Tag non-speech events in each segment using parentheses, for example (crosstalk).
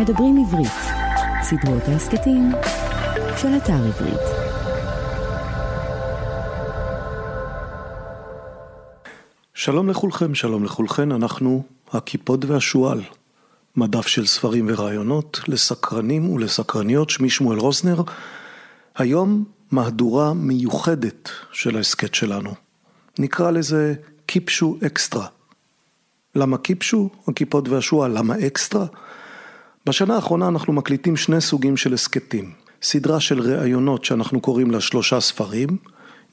מדברים עברית, סדרות ההסכתים של אתר עברית. שלום לכולכם, שלום לכולכן, אנחנו הקיפוד והשועל, מדף של ספרים ורעיונות לסקרנים ולסקרניות, שמי שמואל רוסנר. היום מהדורה מיוחדת של ההסכת שלנו. נקרא לזה קיפשו אקסטרה. למה קיפשו? הקיפוד והשועל. למה אקסטרה? בשנה האחרונה אנחנו מקליטים שני סוגים של הסכתים. סדרה של ראיונות שאנחנו קוראים לה שלושה ספרים,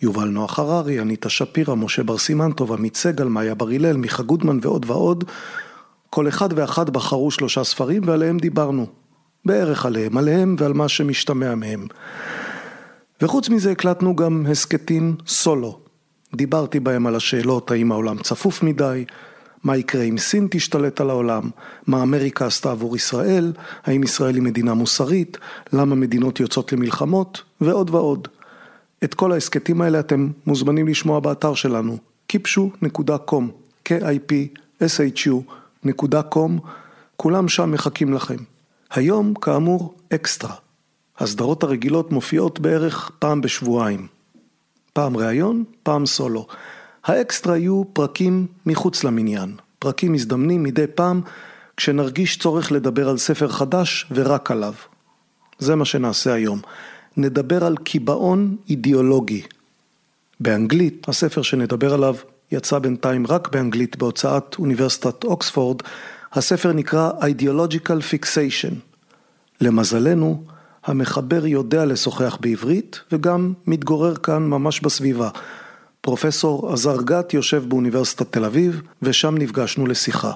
יובל נוח הררי, אניטה שפירא, משה בר סימן טוב, עמית סגל, מאיה בר הלל, מיכה גודמן ועוד ועוד. כל אחד ואחת בחרו שלושה ספרים ועליהם דיברנו. בערך עליהם, עליהם ועל מה שמשתמע מהם. וחוץ מזה הקלטנו גם הסכתים סולו. דיברתי בהם על השאלות האם העולם צפוף מדי, מה יקרה אם סין תשתלט על העולם, מה אמריקה עשתה עבור ישראל, האם ישראל היא מדינה מוסרית, למה מדינות יוצאות למלחמות, ועוד ועוד. את כל ההסכתים האלה אתם מוזמנים לשמוע באתר שלנו, kipshu.com, k-i-p-s-h-u.com, כולם שם מחכים לכם. היום, כאמור, אקסטרה. הסדרות הרגילות מופיעות בערך פעם בשבועיים. פעם ראיון, פעם סולו. האקסטרה יהיו פרקים מחוץ למניין, פרקים מזדמנים מדי פעם כשנרגיש צורך לדבר על ספר חדש ורק עליו. זה מה שנעשה היום. נדבר על קיבעון אידיאולוגי. באנגלית, הספר שנדבר עליו יצא בינתיים רק באנגלית בהוצאת אוניברסיטת אוקספורד, הספר נקרא Ideological Fixation. למזלנו, המחבר יודע לשוחח בעברית וגם מתגורר כאן ממש בסביבה. פרופסור עזר גת יושב באוניברסיטת תל אביב ושם נפגשנו לשיחה.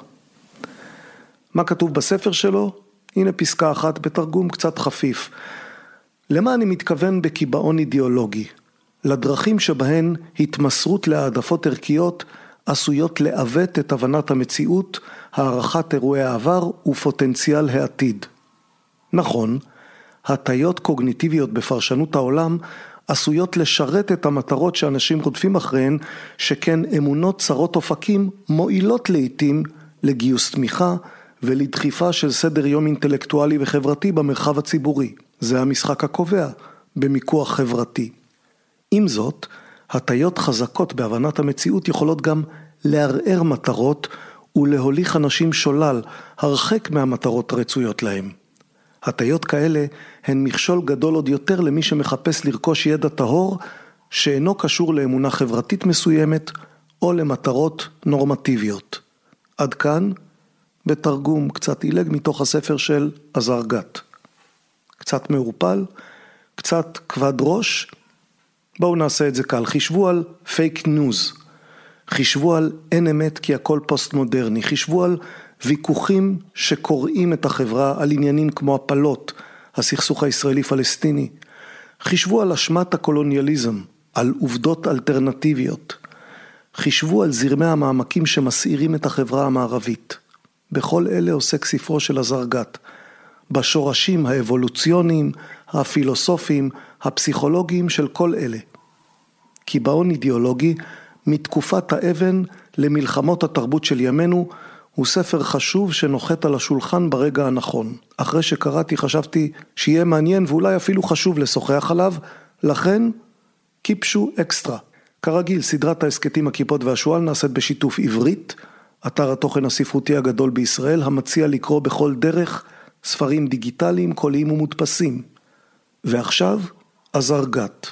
מה כתוב בספר שלו? הנה פסקה אחת בתרגום קצת חפיף. למה אני מתכוון בקיבעון אידיאולוגי? לדרכים שבהן התמסרות להעדפות ערכיות עשויות לעוות את הבנת המציאות, הערכת אירועי העבר ופוטנציאל העתיד. נכון, הטיות קוגניטיביות בפרשנות העולם עשויות לשרת את המטרות שאנשים רודפים אחריהן, שכן אמונות צרות אופקים מועילות לעיתים לגיוס תמיכה ולדחיפה של סדר יום אינטלקטואלי וחברתי במרחב הציבורי. זה המשחק הקובע במיקוח חברתי. עם זאת, הטיות חזקות בהבנת המציאות יכולות גם לערער מטרות ולהוליך אנשים שולל הרחק מהמטרות הרצויות להם. הטיות כאלה הן מכשול גדול עוד יותר למי שמחפש לרכוש ידע טהור שאינו קשור לאמונה חברתית מסוימת או למטרות נורמטיביות. עד כאן, בתרגום קצת עילג מתוך הספר של עזר גת. קצת מעורפל, קצת כבד ראש. בואו נעשה את זה קל. חישבו על פייק ניוז. חשבו על אין אמת כי הכל פוסט מודרני. חשבו על ויכוחים שקורעים את החברה על עניינים כמו הפלות, הסכסוך הישראלי-פלסטיני. חשבו על אשמת הקולוניאליזם, על עובדות אלטרנטיביות. חשבו על זרמי המעמקים שמסעירים את החברה המערבית. בכל אלה עוסק ספרו של עזר גת. בשורשים האבולוציוניים, הפילוסופיים, הפסיכולוגיים של כל אלה. קיבעון אידיאולוגי מתקופת האבן למלחמות התרבות של ימינו הוא ספר חשוב שנוחת על השולחן ברגע הנכון. אחרי שקראתי חשבתי שיהיה מעניין ואולי אפילו חשוב לשוחח עליו, לכן קיפשו אקסטרה. כרגיל, סדרת ההסכתים הכיפות והשועל נעשית בשיתוף עברית, אתר התוכן הספרותי הגדול בישראל, המציע לקרוא בכל דרך ספרים דיגיטליים, קוליים ומודפסים. ועכשיו, עזר גת,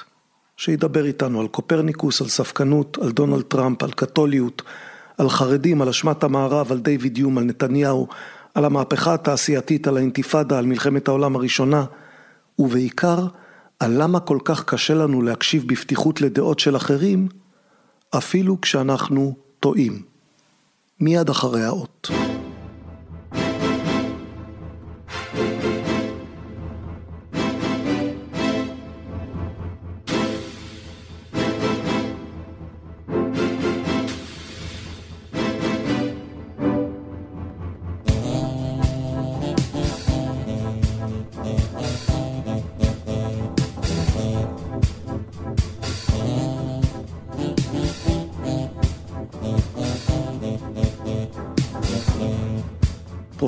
שידבר איתנו על קופרניקוס, על ספקנות, על דונלד טראמפ, על קתוליות, על חרדים, על אשמת המערב, על דיוויד יום, על נתניהו, על המהפכה התעשייתית, על האינתיפאדה, על מלחמת העולם הראשונה, ובעיקר, על למה כל כך קשה לנו להקשיב בפתיחות לדעות של אחרים, אפילו כשאנחנו טועים. מיד אחרי האות.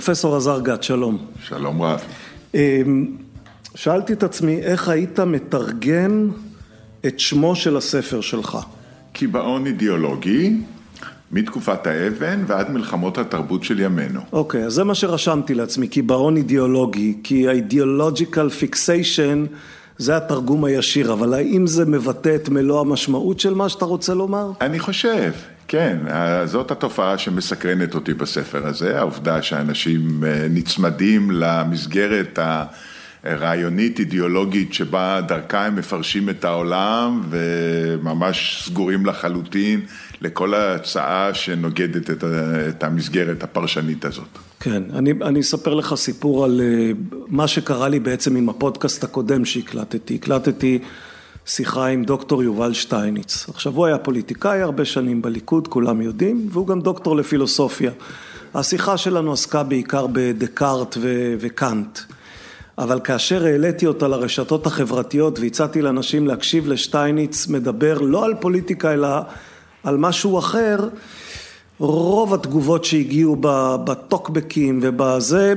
פרופסור עזר גת, שלום. שלום רב. שאלתי את עצמי, איך היית מתרגם את שמו של הספר שלך? קיבעון אידיאולוגי, מתקופת האבן ועד מלחמות התרבות של ימינו. אוקיי, אז זה מה שרשמתי לעצמי, קיבעון אידיאולוגי, כי ה-ideological fixation זה התרגום הישיר, אבל האם זה מבטא את מלוא המשמעות של מה שאתה רוצה לומר? אני חושב, כן, זאת התופעה שמסקרנת אותי בספר הזה, העובדה שאנשים נצמדים למסגרת ה... רעיונית, אידיאולוגית, שבה דרכה הם מפרשים את העולם וממש סגורים לחלוטין לכל ההצעה שנוגדת את המסגרת הפרשנית הזאת. כן, אני, אני אספר לך סיפור על מה שקרה לי בעצם עם הפודקאסט הקודם שהקלטתי. הקלטתי שיחה עם דוקטור יובל שטייניץ. עכשיו, הוא היה פוליטיקאי הרבה שנים בליכוד, כולם יודעים, והוא גם דוקטור לפילוסופיה. השיחה שלנו עסקה בעיקר בדקארט וקאנט. אבל כאשר העליתי אותה לרשתות החברתיות והצעתי לאנשים להקשיב לשטייניץ מדבר לא על פוליטיקה אלא על משהו אחר, רוב התגובות שהגיעו בטוקבקים ובזה,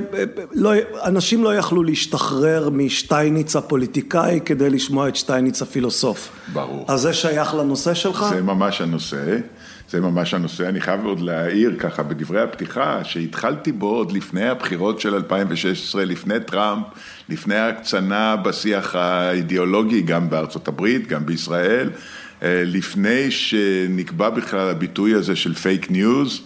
לא, אנשים לא יכלו להשתחרר משטייניץ הפוליטיקאי כדי לשמוע את שטייניץ הפילוסוף. ברור. אז זה שייך לנושא שלך? זה ממש הנושא. זה ממש הנושא, אני חייב עוד להעיר ככה בדברי הפתיחה, שהתחלתי בו עוד לפני הבחירות של 2016, לפני טראמפ, לפני ההקצנה בשיח האידיאולוגי, גם בארצות הברית, גם בישראל, לפני שנקבע בכלל הביטוי הזה של fake news.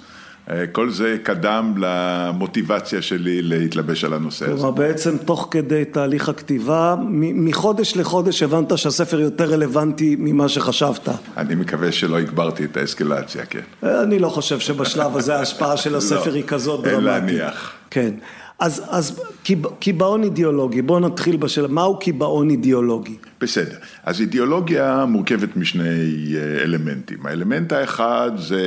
כל זה קדם למוטיבציה שלי להתלבש על הנושא הזה. כלומר, בעצם תוך כדי תהליך הכתיבה, מחודש לחודש הבנת שהספר יותר רלוונטי ממה שחשבת. אני מקווה שלא הגברתי את האסקלציה, כן. אני לא חושב שבשלב הזה ההשפעה של (laughs) הספר היא כזאת דרמטית. אין להניח. כן. אז, אז קיבעון אידיאולוגי, בואו נתחיל בשאלה, מהו קיבעון אידיאולוגי? בסדר, אז אידיאולוגיה מורכבת משני אלמנטים, האלמנט האחד זה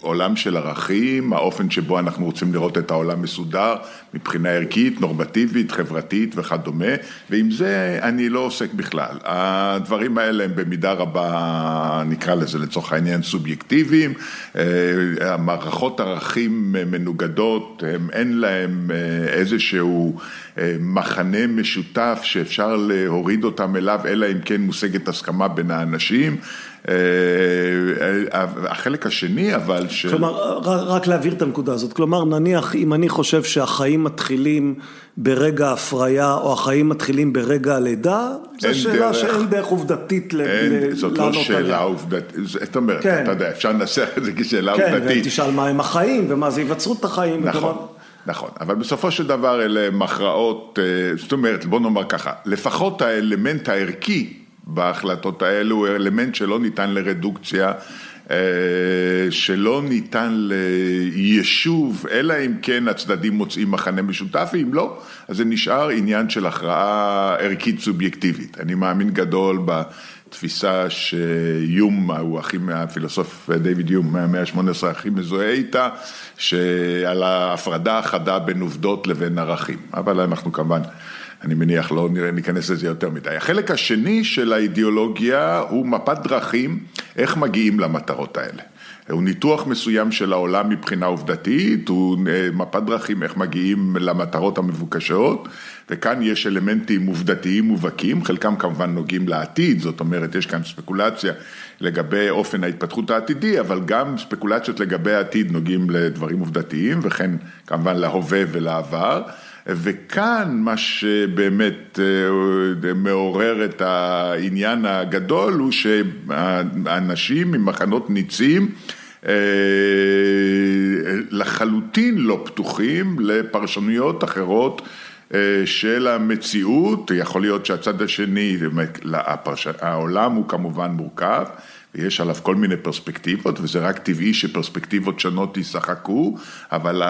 עולם של ערכים, האופן שבו אנחנו רוצים לראות את העולם מסודר מבחינה ערכית, נורמטיבית, חברתית וכדומה, ועם זה אני לא עוסק בכלל, הדברים האלה הם במידה רבה, נקרא לזה לצורך העניין סובייקטיביים, המערכות ערכים מנוגדות, הם אין להם איזשהו מחנה משותף שאפשר להוריד אותם אליו, אלא אם כן מושגת הסכמה בין האנשים. החלק השני אבל ש... כלומר, רק להעביר את הנקודה הזאת, כלומר נניח אם אני חושב שהחיים מתחילים ברגע ההפריה או החיים מתחילים ברגע הלידה, זו שאלה דרך, שאין דרך עובדתית לענות עליה. זאת לא שאלה עובדתית, זאת אומרת, כן. אתה יודע, אפשר לנסח את זה כשאלה כן, עובדתית. כן, ותשאל מה הם החיים ומה זה היווצרות החיים. נכון. וכלומר... נכון, אבל בסופו של דבר אלה מכרעות, זאת אומרת, בוא נאמר ככה, לפחות האלמנט הערכי בהחלטות האלו הוא אלמנט שלא ניתן לרדוקציה, שלא ניתן ליישוב, אלא אם כן הצדדים מוצאים מחנה משותף, ואם לא, אז זה נשאר עניין של הכרעה ערכית סובייקטיבית. אני מאמין גדול ב... תפיסה שיום, הוא הכי, הפילוסוף דיוויד יום, מהמאה ה-18 הכי מזוהה איתה, שעל ההפרדה החדה בין עובדות לבין ערכים. אבל אנחנו כמובן, אני מניח, לא ניכנס לזה יותר מדי. החלק השני של האידיאולוגיה הוא מפת דרכים, איך מגיעים למטרות האלה. הוא ניתוח מסוים של העולם מבחינה עובדתית, הוא מפת דרכים איך מגיעים למטרות המבוקשות, וכאן יש אלמנטים עובדתיים מובהקים, חלקם כמובן נוגעים לעתיד, זאת אומרת יש כאן ספקולציה לגבי אופן ההתפתחות העתידי, אבל גם ספקולציות לגבי העתיד נוגעים לדברים עובדתיים, וכן כמובן להווה ולעבר. וכאן מה שבאמת מעורר את העניין הגדול הוא שהאנשים ממחנות ניצים לחלוטין לא פתוחים לפרשנויות אחרות של המציאות, יכול להיות שהצד השני, העולם הוא כמובן מורכב ויש עליו כל מיני פרספקטיבות וזה רק טבעי שפרספקטיבות שונות ישחקו, אבל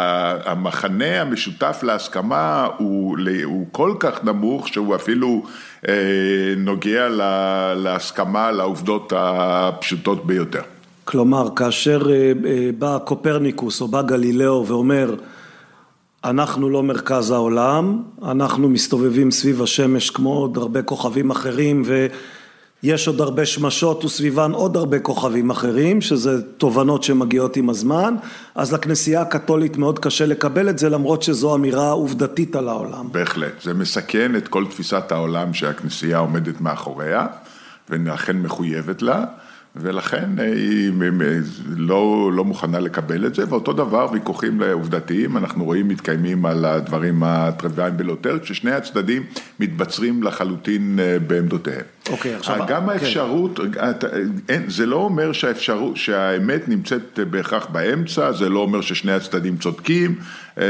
המחנה המשותף להסכמה הוא, הוא כל כך נמוך שהוא אפילו נוגע להסכמה לעובדות הפשוטות ביותר. כלומר, כאשר בא קופרניקוס או בא גלילאו ואומר אנחנו לא מרכז העולם, אנחנו מסתובבים סביב השמש כמו עוד הרבה כוכבים אחרים ו... יש עוד הרבה שמשות וסביבן עוד הרבה כוכבים אחרים, שזה תובנות שמגיעות עם הזמן, אז לכנסייה הקתולית מאוד קשה לקבל את זה, למרות שזו אמירה עובדתית על העולם. בהחלט, זה מסכן את כל תפיסת העולם שהכנסייה עומדת מאחוריה, ואכן מחויבת לה. ולכן היא לא, לא מוכנה לקבל את זה, ואותו דבר ויכוחים עובדתיים, אנחנו רואים מתקיימים על הדברים הטריוויאליים ביותר, כששני הצדדים מתבצרים לחלוטין אה, בעמדותיהם. אוקיי, עכשיו... גם כן. האפשרות, זה לא אומר שהאפשרות, שהאמת נמצאת בהכרח באמצע, זה לא אומר ששני הצדדים צודקים, אה,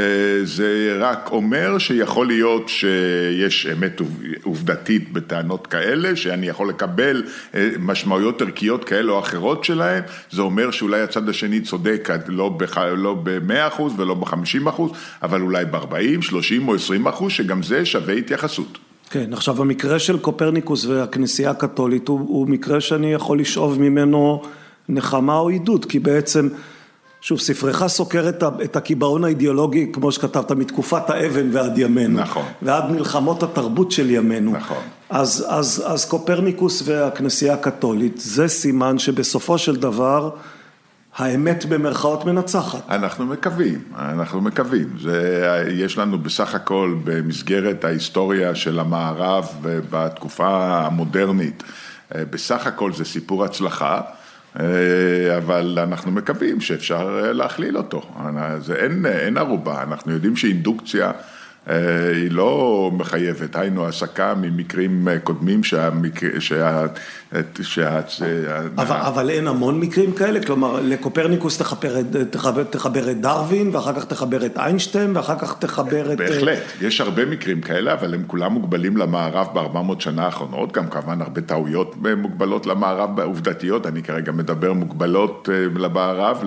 זה רק אומר שיכול להיות שיש אמת עובדתית בטענות כאלה, שאני יכול לקבל אה, משמעויות ערכיות כאלה או אחרות שלהם, זה אומר שאולי הצד השני צודק לא ב-100% לא ולא ב-50%, אבל אולי ב-40, 30 או 20%, שגם זה שווה התייחסות. כן, עכשיו המקרה של קופרניקוס והכנסייה הקתולית הוא, הוא מקרה שאני יכול לשאוב ממנו נחמה או עידוד, כי בעצם, שוב, ספרך סוקר את הקיבעון האידיאולוגי, כמו שכתבת, מתקופת האבן ועד ימינו. נכון. ועד מלחמות התרבות של ימינו. נכון. אז, אז, אז קופרניקוס והכנסייה הקתולית, זה סימן שבסופו של דבר, האמת במרכאות מנצחת. אנחנו מקווים, אנחנו מקווים. זה, יש לנו בסך הכל במסגרת ההיסטוריה של המערב בתקופה המודרנית, בסך הכל זה סיפור הצלחה, אבל אנחנו מקווים שאפשר להכליל אותו. זה אין, אין ערובה, אנחנו יודעים שאינדוקציה אה, היא לא מחייבת, היינו העסקה ממקרים אה, קודמים שהמקרה, שה... שה... אבל, אבל אין המון מקרים כאלה? כלומר, לקופרניקוס תחבר, תחבר, תחבר את דרווין, ואחר כך תחבר את איינשטיין, ואחר כך תחבר את... בהחלט, יש הרבה מקרים כאלה, אבל הם כולם מוגבלים למערב ב-400 שנה האחרונות, גם כמובן הרבה טעויות מוגבלות למערב, עובדתיות, אני כרגע מדבר מוגבלות אה, למערב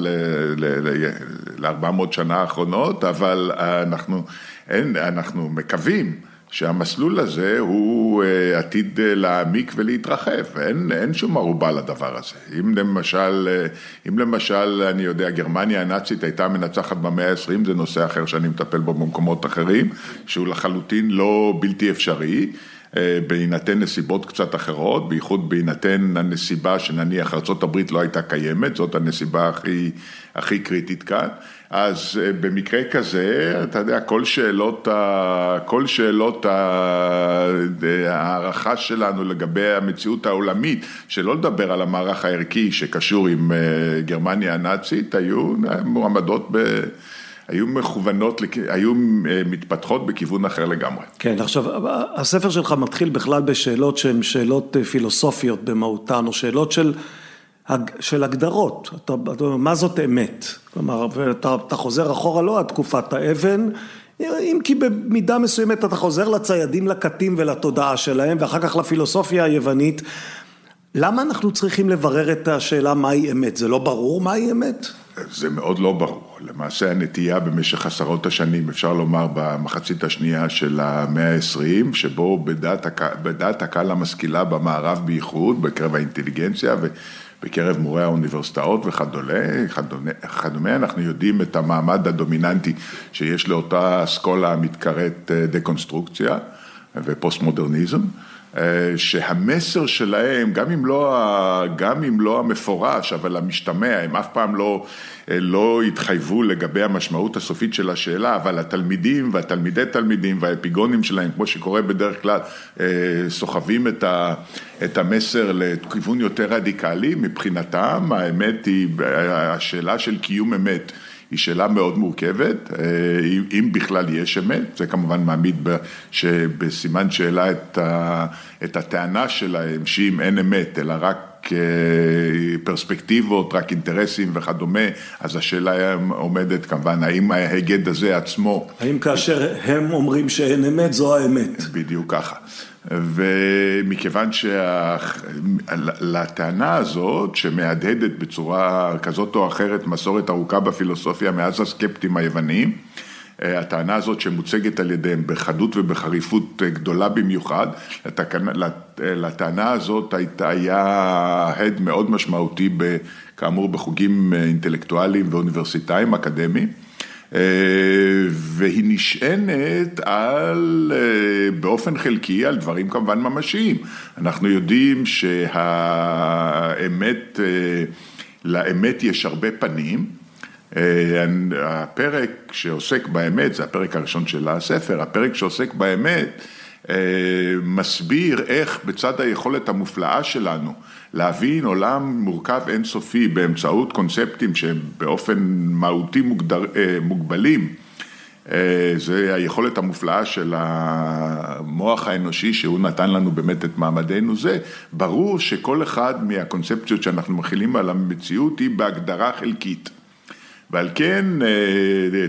ל-400 שנה האחרונות, אבל אנחנו... אין, אנחנו מקווים שהמסלול הזה הוא אה, עתיד אה, להעמיק ולהתרחב, אין, אין שום ערובה לדבר הזה. אם למשל, אה, אם למשל, אני יודע, גרמניה הנאצית הייתה מנצחת במאה ה-20, זה נושא אחר שאני מטפל בו במקומות אחרים, שהוא לחלוטין לא בלתי אפשרי. בהינתן נסיבות קצת אחרות, בייחוד בהינתן הנסיבה שנניח ארה"ב לא הייתה קיימת, זאת הנסיבה הכי, הכי קריטית כאן. אז אה, במקרה כזה, אתה יודע, כל שאלות, ה... כל שאלות ההערכה שלנו לגבי המציאות העולמית, שלא לדבר על המערך הערכי שקשור עם אה, גרמניה הנאצית, היו מועמדות ב... היו מכוונות, היו אה, מתפתחות בכיוון אחר לגמרי. כן, עכשיו, הספר שלך מתחיל בכלל בשאלות שהן שאלות פילוסופיות במהותן, או שאלות של... של הגדרות, אתה, אתה, מה זאת אמת, כלומר, ואתה חוזר אחורה לא עד תקופת האבן, אם כי במידה מסוימת אתה חוזר לציידים לקטים ולתודעה שלהם, ואחר כך לפילוסופיה היוונית, למה אנחנו צריכים לברר את השאלה מהי אמת? זה לא ברור מהי אמת? זה מאוד לא ברור. למעשה הנטייה במשך עשרות השנים, אפשר לומר במחצית השנייה של המאה העשרים, שבו בדעת, בדעת הקהל המשכילה במערב בייחוד, בקרב האינטליגנציה. בקרב מורי האוניברסיטאות וכדומה, אנחנו יודעים את המעמד הדומיננטי שיש לאותה אסכולה המתקראת אה, דקונסטרוקציה ופוסט מודרניזם. אה, שהמסר שלהם, גם אם לא, גם אם לא המפורש, אבל המשתמע, הם אף פעם לא, אה, לא התחייבו לגבי המשמעות הסופית של השאלה, אבל התלמידים והתלמידי תלמידים והאפיגונים שלהם, כמו שקורה בדרך כלל, אה, סוחבים את, ה, את המסר לכיוון יותר רדיקלי, מבחינתם האמת היא, השאלה של קיום אמת. היא שאלה מאוד מורכבת, אה, אם בכלל יש אמת, זה כמובן מעמיד בסימן שאלה את, ה, את הטענה שלהם שאם אין אמת, אלא רק אה, פרספקטיבות, רק אינטרסים וכדומה, אז השאלה עומדת כמובן, האם ההיגד הזה עצמו... האם כאשר הם אומרים שאין אמת, זו האמת. בדיוק ככה. ומכיוון שלטענה הזאת, שמהדהדת בצורה כזאת או אחרת מסורת ארוכה בפילוסופיה מאז הסקפטים היוונים, הטענה הזאת שמוצגת על ידיהם בחדות ובחריפות גדולה במיוחד, לטענה הזאת היה הד מאוד משמעותי, כאמור, בחוגים אינטלקטואליים ואוניברסיטאיים אקדמיים. והיא נשענת על, באופן חלקי, על דברים כמובן ממשיים. אנחנו יודעים שהאמת, לאמת יש הרבה פנים. הפרק שעוסק באמת, זה הפרק הראשון של הספר, הפרק שעוסק באמת מסביר איך בצד היכולת המופלאה שלנו להבין עולם מורכב אינסופי באמצעות קונספטים שהם באופן מהותי מוגדר, מוגבלים, זה היכולת המופלאה של המוח האנושי שהוא נתן לנו באמת את מעמדנו זה, ברור שכל אחד מהקונספציות שאנחנו מכילים על המציאות היא בהגדרה חלקית. ועל כן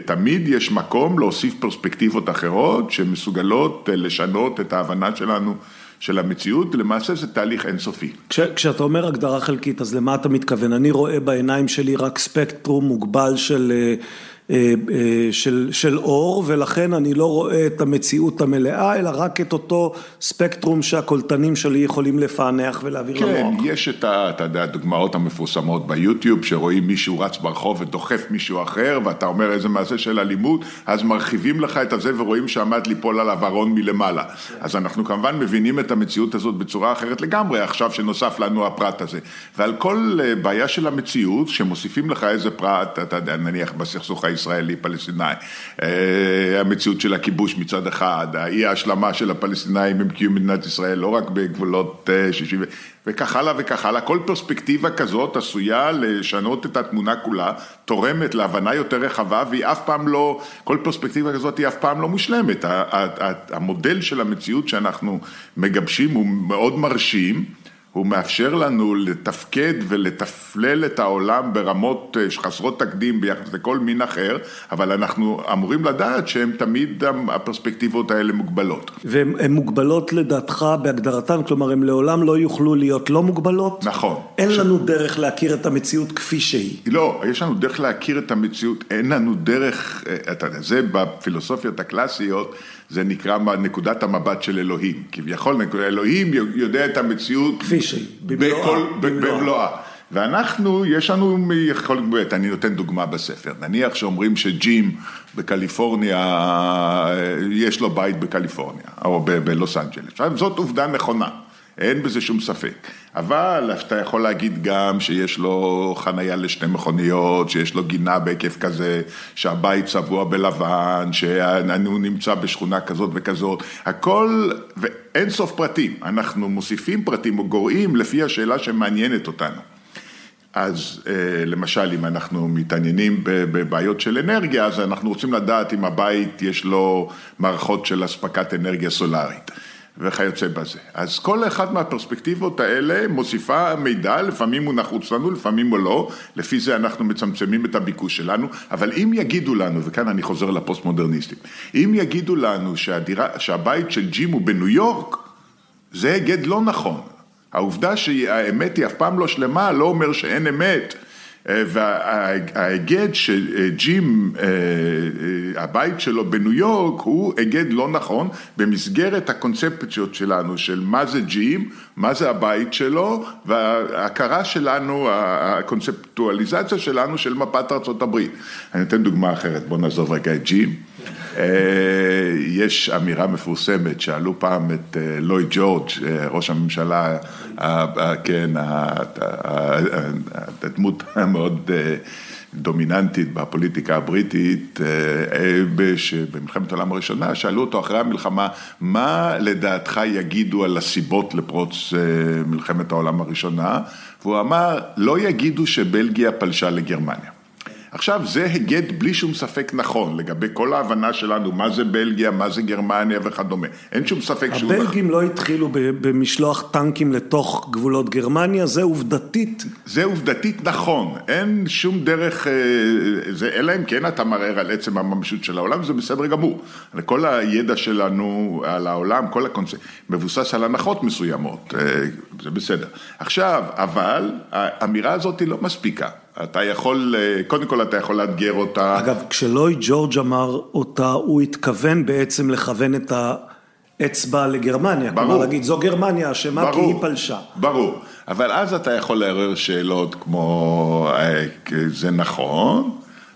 תמיד יש מקום להוסיף פרספקטיבות אחרות שמסוגלות לשנות את ההבנה שלנו של המציאות, למעשה זה תהליך אינסופי. כש, כשאתה אומר הגדרה חלקית, אז למה אתה מתכוון? אני רואה בעיניים שלי רק ספקטרום מוגבל של... של, של אור ולכן אני לא רואה את המציאות המלאה אלא רק את אותו ספקטרום שהקולטנים שלי יכולים לפענח ולהעביר כן, למוח. כן, יש את הדוגמאות המפורסמות ביוטיוב שרואים מישהו רץ ברחוב ודוחף מישהו אחר ואתה אומר איזה מעשה של אלימות אז מרחיבים לך את הזה ורואים שעמד ליפול עליו ארון מלמעלה. אז אנחנו כמובן מבינים את המציאות הזאת בצורה אחרת לגמרי עכשיו שנוסף לנו הפרט הזה. ועל כל בעיה של המציאות שמוסיפים לך איזה פרט, אתה יודע נניח בסכסוך הישראלי-פלסטיני, המציאות של הכיבוש מצד אחד, האי ההשלמה של הפלסטינאים עם קיום מדינת ישראל, לא רק בגבולות 60 וכך הלאה וכך הלאה, כל פרספקטיבה כזאת עשויה לשנות את התמונה כולה, תורמת להבנה יותר רחבה והיא אף פעם לא, כל פרספקטיבה כזאת היא אף פעם לא מושלמת, המודל של המציאות שאנחנו מגבשים הוא מאוד מרשים הוא מאפשר לנו לתפקד ולתפלל את העולם ברמות חסרות תקדים ביחס לכל מין אחר, אבל אנחנו אמורים לדעת שהן תמיד הפרספקטיבות האלה מוגבלות. והן מוגבלות לדעתך בהגדרתן, כלומר הן לעולם לא יוכלו להיות לא מוגבלות? נכון. אין לנו דרך להכיר את המציאות כפי שהיא. לא, יש לנו דרך להכיר את המציאות, אין לנו דרך, אתה יודע, זה בפילוסופיות הקלאסיות, זה נקרא נקודת המבט של אלוהים, כביכול אלוהים יודע את המציאות כפי שהיא, במלואה. ואנחנו, יש לנו יכולת, אני נותן דוגמה בספר, נניח שאומרים שג'ים בקליפורניה, יש לו בית בקליפורניה, או בלוס אנג'לס, זאת עובדה נכונה. אין בזה שום ספק, אבל אתה יכול להגיד גם שיש לו חנייה לשתי מכוניות, שיש לו גינה בהיקף כזה, שהבית צבוע בלבן, שהוא נמצא בשכונה כזאת וכזאת, הכל, ואין סוף פרטים, אנחנו מוסיפים פרטים או גורעים לפי השאלה שמעניינת אותנו. אז למשל, אם אנחנו מתעניינים בבעיות של אנרגיה, אז אנחנו רוצים לדעת אם הבית יש לו מערכות של אספקת אנרגיה סולארית. וכיוצא בזה. אז כל אחד מהפרספקטיבות האלה מוסיפה מידע, לפעמים הוא נחוץ לנו, לפעמים הוא לא, לפי זה אנחנו מצמצמים את הביקוש שלנו, אבל אם יגידו לנו, וכאן אני חוזר לפוסט מודרניסטים, אם יגידו לנו שהדירה, שהבית של ג'ים הוא בניו יורק, זה היגד לא נכון. העובדה שהאמת היא אף פעם לא שלמה, לא אומר שאין אמת. וההיגד שג'ים, הבית שלו בניו יורק, הוא היגד לא נכון במסגרת הקונספציות שלנו של מה זה ג'ים, מה זה הבית שלו, וההכרה שלנו, הקונספטואליזציה שלנו של מפת הברית. אני אתן דוגמה אחרת, בואו נעזוב רגע את ג'ים. יש אמירה מפורסמת, שאלו פעם את לואי ג'ורג', ראש הממשלה, כן, הדמות המאוד דומיננטית בפוליטיקה הבריטית, במלחמת העולם הראשונה, שאלו אותו אחרי המלחמה, מה לדעתך יגידו על הסיבות לפרוץ מלחמת העולם הראשונה? והוא אמר, לא יגידו שבלגיה פלשה לגרמניה. עכשיו זה היגד בלי שום ספק נכון לגבי כל ההבנה שלנו מה זה בלגיה, מה זה גרמניה וכדומה, אין שום ספק שהוא... הבלגים לא התחילו במשלוח טנקים לתוך גבולות גרמניה, זה עובדתית. זה עובדתית נכון, אין שום דרך, זה, אלא אם כן אתה מערער על עצם הממשות של העולם, זה בסדר גמור. כל הידע שלנו על העולם, כל הקונספט, מבוסס על הנחות מסוימות, זה בסדר. עכשיו, אבל האמירה הזאת היא לא מספיקה. אתה יכול, קודם כל אתה יכול לאתגר אותה. אגב, כשלואי ג'ורג' אמר אותה, הוא התכוון בעצם לכוון את האצבע לגרמניה. ברור. כלומר להגיד, זו גרמניה אשמה כי היא פלשה. ברור, אבל אז אתה יכול לערער שאלות כמו, זה נכון,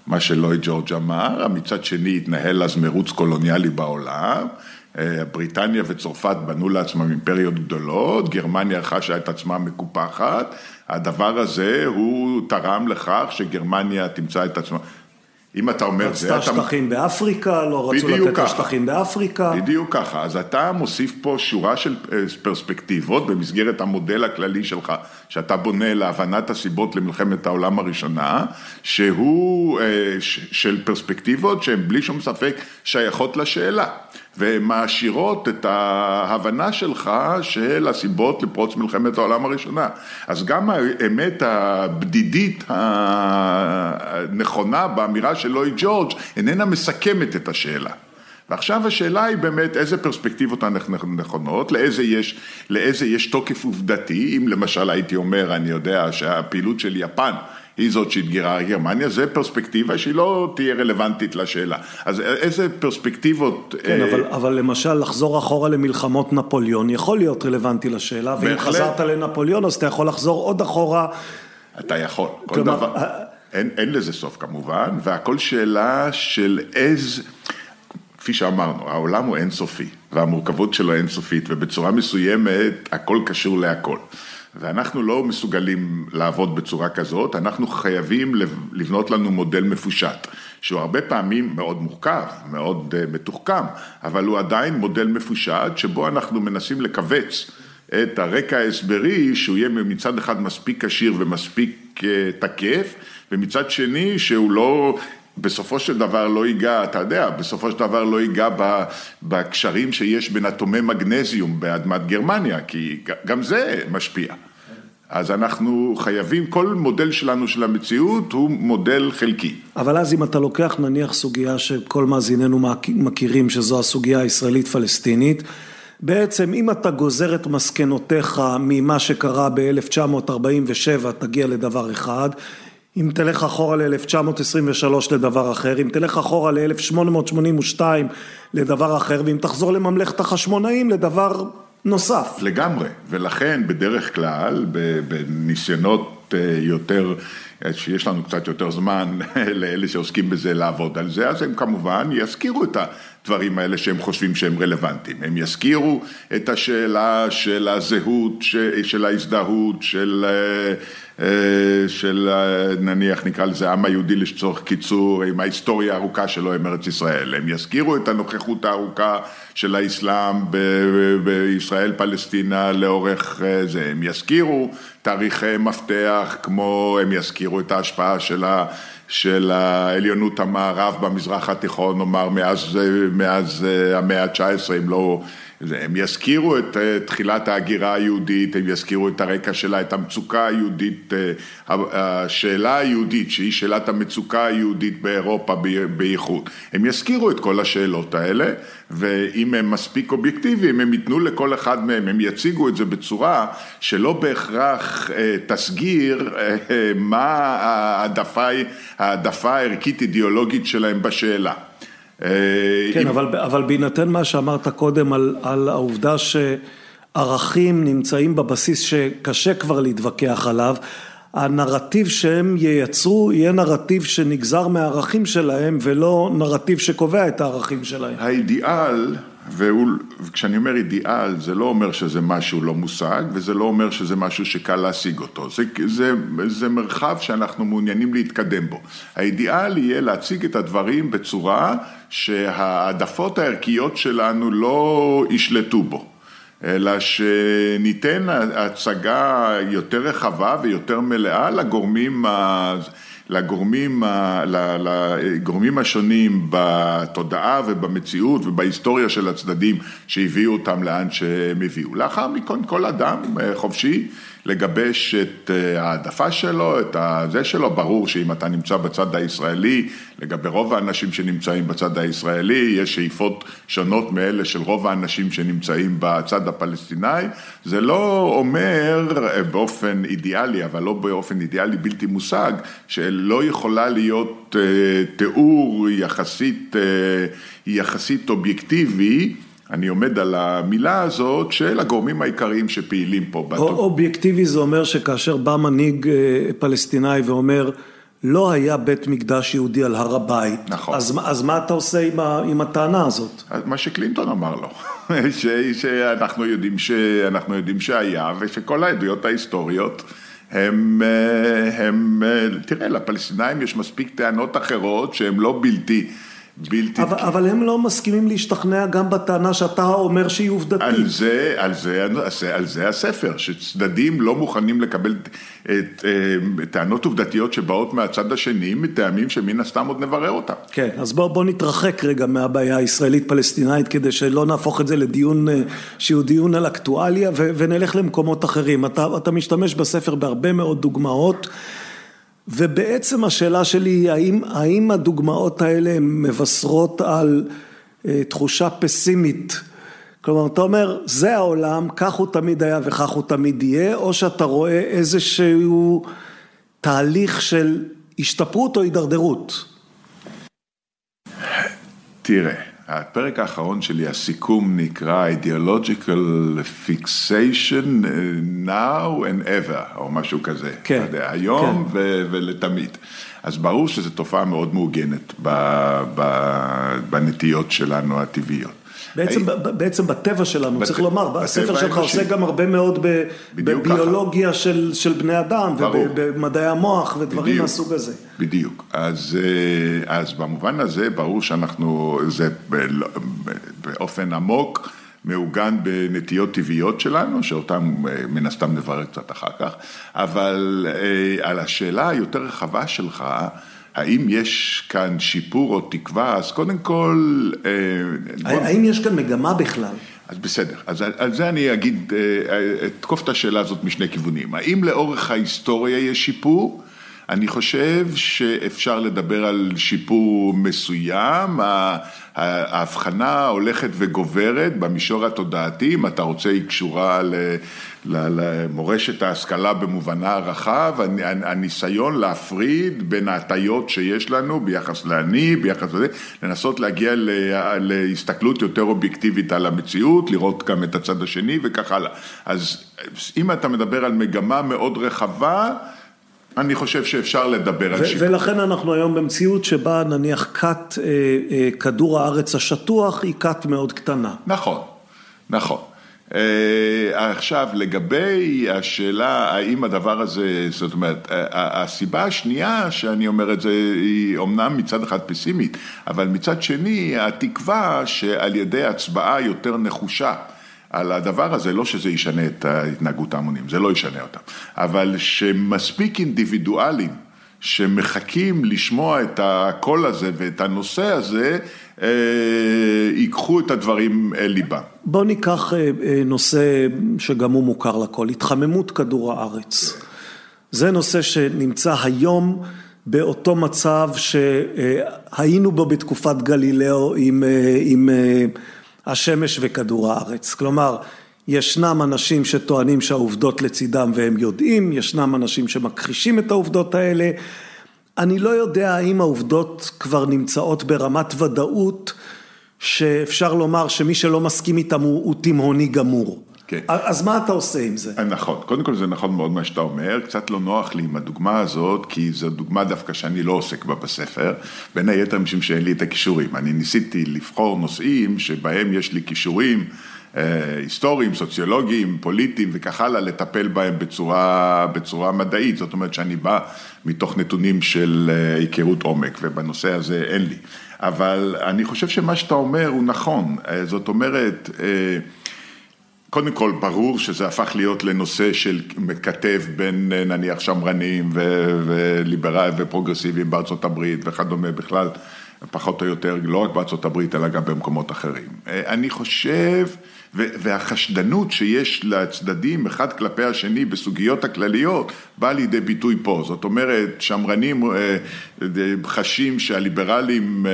מה שלואי ג'ורג' אמר, מצד שני התנהל אז מרוץ קולוניאלי בעולם, בריטניה וצרפת בנו לעצמם אימפריות גדולות, גרמניה חשה את עצמה מקופחת, הדבר הזה הוא תרם לכך שגרמניה תמצא את עצמה. אם אתה אומר זה, אתה... רצתה שטחים באפריקה, לא רצו לתת לה שטחים באפריקה. בדיוק ככה, אז אתה מוסיף פה שורה של אה, פרספקטיבות במסגרת המודל הכללי שלך, שאתה בונה להבנת הסיבות למלחמת העולם הראשונה, שהוא אה, של פרספקטיבות שהן בלי שום ספק שייכות לשאלה. והן מעשירות את ההבנה שלך של הסיבות לפרוץ מלחמת העולם הראשונה. אז גם האמת הבדידית הנכונה באמירה של לואי ג'ורג' איננה מסכמת את השאלה. ועכשיו השאלה היא באמת איזה פרספקטיבות הנכונות, לאיזה יש, לאיזה יש תוקף עובדתי, אם למשל הייתי אומר, אני יודע שהפעילות של יפן היא זאת שאתגרה גרמניה, זה פרספקטיבה שהיא לא תהיה רלוונטית לשאלה. אז איזה פרספקטיבות... כן, אה... אבל, אבל למשל לחזור אחורה למלחמות נפוליאון יכול להיות רלוונטי לשאלה, ואם בהחלט... חזרת לנפוליאון אז אתה יכול לחזור עוד אחורה. אתה יכול, כל כלומר, דבר, ה... אין, אין לזה סוף כמובן, והכל שאלה של איזה... כפי שאמרנו, העולם הוא אינסופי, והמורכבות שלו אינסופית, ובצורה מסוימת הכל קשור להכל. ואנחנו לא מסוגלים לעבוד בצורה כזאת, אנחנו חייבים לבנות לנו מודל מפושט, שהוא הרבה פעמים מאוד מורכב, מאוד אה, מתוחכם, אבל הוא עדיין מודל מפושט, שבו אנחנו מנסים לכווץ את הרקע ההסברי, שהוא יהיה מצד אחד מספיק עשיר ומספיק אה, תקף, ומצד שני שהוא לא בסופו של דבר לא ייגע, אתה יודע, בסופו של דבר לא ייגע בקשרים שיש בין אטומי מגנזיום באדמת גרמניה, כי גם זה משפיע. אז אנחנו חייבים, כל מודל שלנו של המציאות הוא מודל חלקי. אבל אז אם אתה לוקח נניח סוגיה שכל מאזיננו מכירים, שזו הסוגיה הישראלית-פלסטינית, בעצם אם אתה גוזר את מסקנותיך ממה שקרה ב-1947, תגיע לדבר אחד. אם תלך אחורה ל-1923 לדבר אחר, אם תלך אחורה ל-1882 לדבר אחר, ואם תחזור לממלכת החשמונאים לדבר נוסף. לגמרי, ולכן בדרך כלל, בניסיונות אה, יותר, שיש לנו קצת יותר זמן (laughs) לאלה שעוסקים בזה לעבוד על זה, אז הם כמובן יזכירו את הדברים האלה שהם חושבים שהם רלוונטיים. הם יזכירו את השאלה של הזהות, של ההזדהות, של... אה, אה, של נניח נקרא לזה העם היהודי לצורך קיצור עם ההיסטוריה הארוכה שלו עם ארץ ישראל. הם יזכירו את הנוכחות הארוכה של האסלאם בישראל פלסטינה לאורך אה, זה. הם יזכירו תאריכי מפתח כמו הם יזכירו את ההשפעה של ה... של העליונות המערב במזרח התיכון, נאמר מאז, מאז אה, המאה ה-19, אם לא הם יזכירו את אה, תחילת ההגירה היהודית, הם יזכירו את הרקע שלה, את המצוקה היהודית, אה, השאלה היהודית שהיא שאלת המצוקה היהודית באירופה בייחוד. הם יזכירו את כל השאלות האלה ואם הם מספיק אובייקטיביים הם ייתנו לכל אחד מהם, הם יציגו את זה בצורה שלא בהכרח אה, תסגיר מה ההעדפה הערכית אידיאולוגית שלהם בשאלה. כן, אבל, אבל בהינתן מה שאמרת קודם על, על העובדה שערכים נמצאים בבסיס שקשה כבר להתווכח עליו, הנרטיב שהם ייצרו יהיה נרטיב שנגזר מהערכים שלהם ולא נרטיב שקובע את הערכים שלהם. האידיאל וכשאני אומר אידיאל, זה לא אומר שזה משהו לא מושג, וזה לא אומר שזה משהו שקל להשיג אותו. זה, זה, זה מרחב שאנחנו מעוניינים להתקדם בו. האידיאל יהיה להציג את הדברים בצורה שהעדפות הערכיות שלנו לא ישלטו בו. אלא שניתן הצגה יותר רחבה ויותר מלאה לגורמים לגורמים, לגורמים השונים בתודעה ובמציאות ובהיסטוריה של הצדדים שהביאו אותם לאן שהם הביאו. לאחר מכן כל אדם אה, חופשי לגבש את אה, העדפה שלו, את הזה שלו, ברור שאם אתה נמצא בצד הישראלי, לגבי רוב האנשים שנמצאים בצד הישראלי, יש שאיפות שונות מאלה של רוב האנשים שנמצאים בצד הפלסטיני, זה לא אומר אה, באופן אידיאלי, אבל לא באופן אידיאלי בלתי מושג, שלא יכולה להיות אה, תיאור יחסית, יחסית אובייקטיבי אני עומד על המילה הזאת של הגורמים העיקריים שפעילים פה. אובייקטיבי זה אומר שכאשר בא מנהיג אה, פלסטיני ואומר לא היה בית מקדש יהודי על הר הבית. נכון. אז, אז מה אתה עושה עם, ה, עם הטענה הזאת? מה שקלינטון אמר לו, (laughs) ש, שאנחנו, יודעים ש, אנחנו יודעים שהיה ושכל העדויות ההיסטוריות הם, הם, תראה, לפלסטינאים יש מספיק טענות אחרות שהן לא בלתי... בלתי... אבל, אבל הם לא מסכימים להשתכנע גם בטענה שאתה אומר שהיא עובדתית. על זה, על זה, על זה הספר, שצדדים לא מוכנים לקבל את, את, את טענות עובדתיות שבאות מהצד השני, מטעמים שמן הסתם עוד נברר אותם. כן, אז בוא, בוא נתרחק רגע מהבעיה הישראלית-פלסטינאית, כדי שלא נהפוך את זה לדיון אה, שהוא דיון על אקטואליה, ו, ונלך למקומות אחרים. אתה, אתה משתמש בספר בהרבה מאוד דוגמאות. ובעצם השאלה שלי היא האם, האם הדוגמאות האלה מבשרות על אה, תחושה פסימית? כלומר, אתה אומר, זה העולם, כך הוא תמיד היה וכך הוא תמיד יהיה, או שאתה רואה איזשהו תהליך של השתפרות או הידרדרות? תראה, הפרק האחרון שלי, הסיכום נקרא ideological fixation now and ever, או משהו כזה. כן. יודע, היום כן. ו- ולתמיד. אז ברור שזו תופעה מאוד מעוגנת בנטיות שלנו הטבעיות. בעצם, הי- בעצם בטבע שלנו, בת- צריך לומר, הספר שלך האנושי. עוסק גם הרבה מאוד ב- בביולוגיה של, של בני אדם, ברור. ובמדעי המוח ודברים בדיוק. מהסוג הזה. בדיוק. אז, אה, אז במובן הזה ברור שאנחנו, זה ב- באופן עמוק מעוגן בנטיות טבעיות שלנו, שאותם אה, מן הסתם נברר קצת אחר כך, אבל אה, על השאלה היותר רחבה שלך, האם יש כאן שיפור או תקווה, אז קודם כל... אה, בוא- האם יש כאן מגמה בכלל? אז בסדר, אז על, זה אני אגיד, אה, אתקוף את השאלה הזאת משני כיוונים. האם לאורך ההיסטוריה יש שיפור? אני חושב שאפשר לדבר על שיפור מסוים, ההבחנה הולכת וגוברת במישור התודעתי, אם אתה רוצה היא קשורה למורשת ההשכלה במובנה הרחב, הנ- הניסיון להפריד בין ההטיות שיש לנו ביחס לאני, ביחס לזה, לנסות להגיע להסתכלות יותר אובייקטיבית על המציאות, לראות גם את הצד השני וכך הלאה. אז אם אתה מדבר על מגמה מאוד רחבה, אני חושב שאפשר לדבר על שיפור. ולכן אנחנו היום במציאות שבה נניח כת אה, אה, כדור הארץ השטוח היא כת מאוד קטנה. נכון, נכון. אה, עכשיו, לגבי השאלה האם הדבר הזה, זאת אומרת, ה- הסיבה השנייה שאני אומר את זה היא אומנם מצד אחד פסימית, אבל מצד שני התקווה שעל ידי הצבעה יותר נחושה על הדבר הזה, לא שזה ישנה את התנהגות ההמונים, זה לא ישנה אותם, אבל שמספיק אינדיבידואלים שמחכים לשמוע את הקול הזה ואת הנושא הזה, אה, ייקחו את הדברים אל ליבם. בוא ניקח אה, אה, נושא שגם הוא מוכר לכל, התחממות כדור הארץ. זה נושא שנמצא היום באותו מצב שהיינו בו בתקופת גלילאו עם, אה, עם השמש וכדור הארץ. כלומר, ישנם אנשים שטוענים שהעובדות לצידם והם יודעים, ישנם אנשים שמכחישים את העובדות האלה. אני לא יודע האם העובדות כבר נמצאות ברמת ודאות שאפשר לומר שמי שלא מסכים איתם הוא, הוא תימהוני גמור. כן. אז מה אתה עושה עם זה? נכון, קודם כל זה נכון מאוד מה שאתה אומר, קצת לא נוח לי עם הדוגמה הזאת, כי זו דוגמה דווקא שאני לא עוסק בה בספר, בין היתר משום שאין לי את הכישורים. אני ניסיתי לבחור נושאים שבהם יש לי כישורים אה, היסטוריים, סוציולוגיים, פוליטיים וכך הלאה, לטפל בהם בצורה, בצורה מדעית, זאת אומרת שאני בא מתוך נתונים של אה, היכרות עומק, ובנושא הזה אין לי. אבל אני חושב שמה שאתה אומר הוא נכון, אה, זאת אומרת, אה, קודם כל, ברור שזה הפך להיות לנושא של מקטב בין נניח שמרנים וליברלים ופרוגרסיביים בארצות הברית וכדומה בכלל, פחות או יותר, לא רק בארצות הברית אלא גם במקומות אחרים. אני חושב, והחשדנות שיש לצדדים אחד כלפי השני בסוגיות הכלליות, באה לידי ביטוי פה. זאת אומרת, שמרנים חשים שהליברלים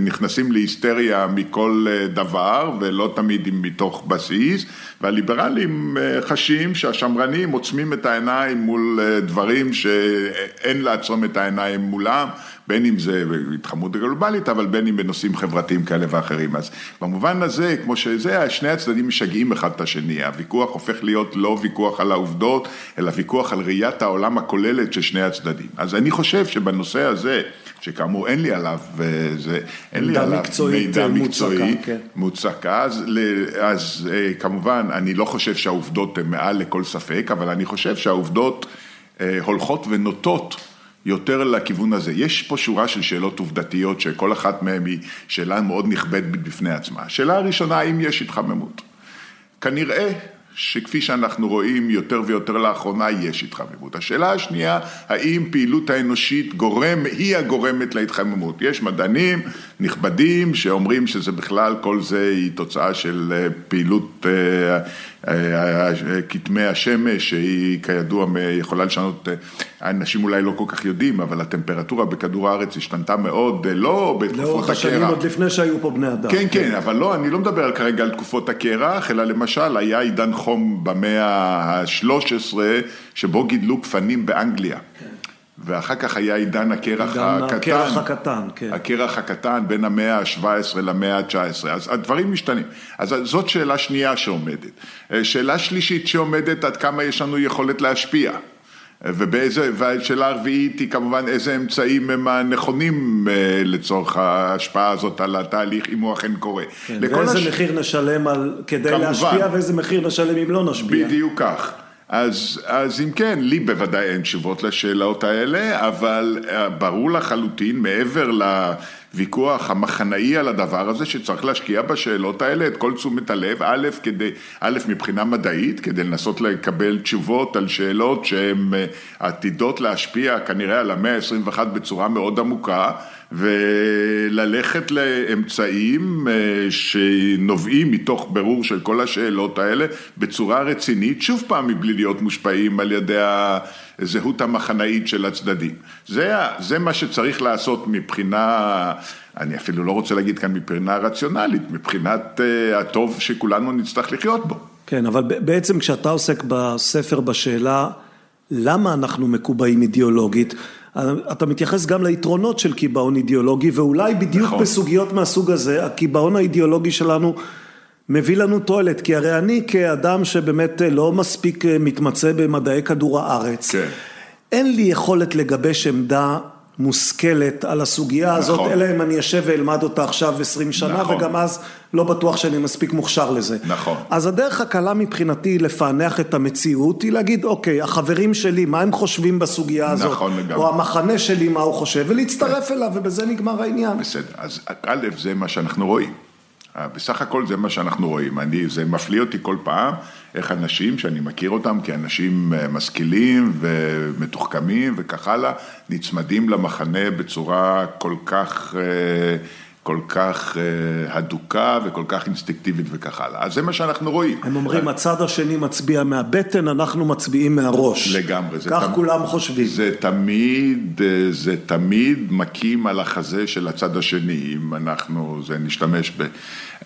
נכנסים להיסטריה מכל דבר ולא תמיד מתוך בסיס, והליברלים חשים שהשמרנים עוצמים את העיניים מול דברים שאין לעצום את העיניים מולם, בין אם זה בהתחממות גלובלית, אבל בין אם בנושאים חברתיים כאלה ואחרים. אז במובן הזה, כמו שזה, שני הצדדים משגעים אחד את השני, הוויכוח הופך להיות לא ויכוח על העובדות, אלא ויכוח על ראיית העולם הכוללת של שני הצדדים. אז אני חושב שבנושא הזה, שכאמור אין לי עליו, זה, אין לי עליו מידע מקצועי, כן. מוצקה, אז, אז אה, כמובן אני לא חושב שהעובדות הן מעל לכל ספק, אבל אני חושב שהעובדות אה, הולכות ונוטות יותר לכיוון הזה. יש פה שורה של שאלות עובדתיות שכל אחת מהן היא שאלה מאוד נכבדת בפני עצמה. השאלה הראשונה, האם יש התחממות? כנראה שכפי שאנחנו רואים יותר ויותר לאחרונה יש התחממות. השאלה השנייה, האם פעילות האנושית גורם, היא הגורמת להתחממות. יש מדענים נכבדים שאומרים שזה בכלל, כל זה היא תוצאה של אה, פעילות אה, אה, כתמי השמש, שהיא כידוע יכולה לשנות, אנשים אולי לא כל כך יודעים, אבל הטמפרטורה בכדור הארץ השתנתה מאוד, לא בתקופות הקרח. לאורך השנים עוד לפני שהיו פה בני אדם. כן, כן, אבל לא, אני לא מדבר כרגע על תקופות הקרח, אלא למשל היה עידן חום במאה ה-13, שבו גידלו גפנים באנגליה. כן. ואחר כך היה עידן הקרח עידן הקטן. הקרח הקטן, כן. הקרח הקטן בין המאה ה-17 למאה ה-19. אז הדברים משתנים. אז זאת שאלה שנייה שעומדת. אה, שאלה שלישית שעומדת, עד כמה יש לנו יכולת להשפיע. ובאיזה, והשאלה הרביעית היא כמובן איזה אמצעים הם הנכונים אה, לצורך ההשפעה הזאת על התהליך, אם הוא אכן קורה. כן, ואיזה הש... מחיר נשלם על, כדי כמובן, להשפיע ואיזה מחיר נשלם אם לא נשפיע. בדיוק כך. אז, אז אם כן, לי בוודאי אין תשובות לשאלות האלה, אבל אה, ברור לחלוטין, מעבר לוויכוח המחנאי על הדבר הזה, שצריך להשקיע בשאלות האלה את כל תשומת הלב, א', כדי, א', מבחינה מדעית, כדי לנסות לקבל תשובות על שאלות שהן אה, עתידות להשפיע כנראה על המאה ה-21 בצורה מאוד עמוקה. וללכת לאמצעים אה, שנובעים מתוך ברור של כל השאלות האלה בצורה רצינית, שוב פעם מבלי להיות מושפעים על ידי הזהות המחנאית של הצדדים. זה, זה מה שצריך לעשות מבחינה, אני אפילו לא רוצה להגיד כאן מבחינה רציונלית, מבחינת אה, הטוב שכולנו נצטרך לחיות בו. כן, אבל בעצם כשאתה עוסק בספר בשאלה למה אנחנו מקובעים אידיאולוגית, אתה מתייחס גם ליתרונות של קיבעון אידיאולוגי, ואולי בדיוק נכון. בסוגיות מהסוג הזה, הקיבעון האידיאולוגי שלנו מביא לנו תועלת, כי הרי אני כאדם שבאמת לא מספיק מתמצא במדעי כדור הארץ, כן. אין לי יכולת לגבש עמדה מושכלת על הסוגיה נכון. הזאת, אלא אם אני אשב ואלמד אותה עכשיו עשרים שנה, נכון. וגם אז לא בטוח שאני מספיק מוכשר לזה. נכון. אז הדרך הקלה מבחינתי לפענח את המציאות, היא להגיד, אוקיי, החברים שלי, מה הם חושבים בסוגיה הזאת? נכון לגמרי. או המחנה שלי, מה הוא חושב, ולהצטרף כן. אליו, ובזה נגמר העניין. בסדר, אז א', זה מה שאנחנו רואים. בסך הכל זה מה שאנחנו רואים, אני, זה מפליא אותי כל פעם איך אנשים שאני מכיר אותם כאנשים אה, משכילים ומתוחכמים וכך הלאה, נצמדים למחנה בצורה כל כך... אה, כל כך uh, הדוקה וכל כך אינסטינקטיבית וכך הלאה. אז זה מה שאנחנו רואים. הם אומרים, הצד השני מצביע מהבטן, אנחנו מצביעים מהראש. לגמרי. כך תמ... כולם חושבים. זה תמיד, אה, זה תמיד מכים על החזה של הצד השני, אם אנחנו, זה נשתמש ב...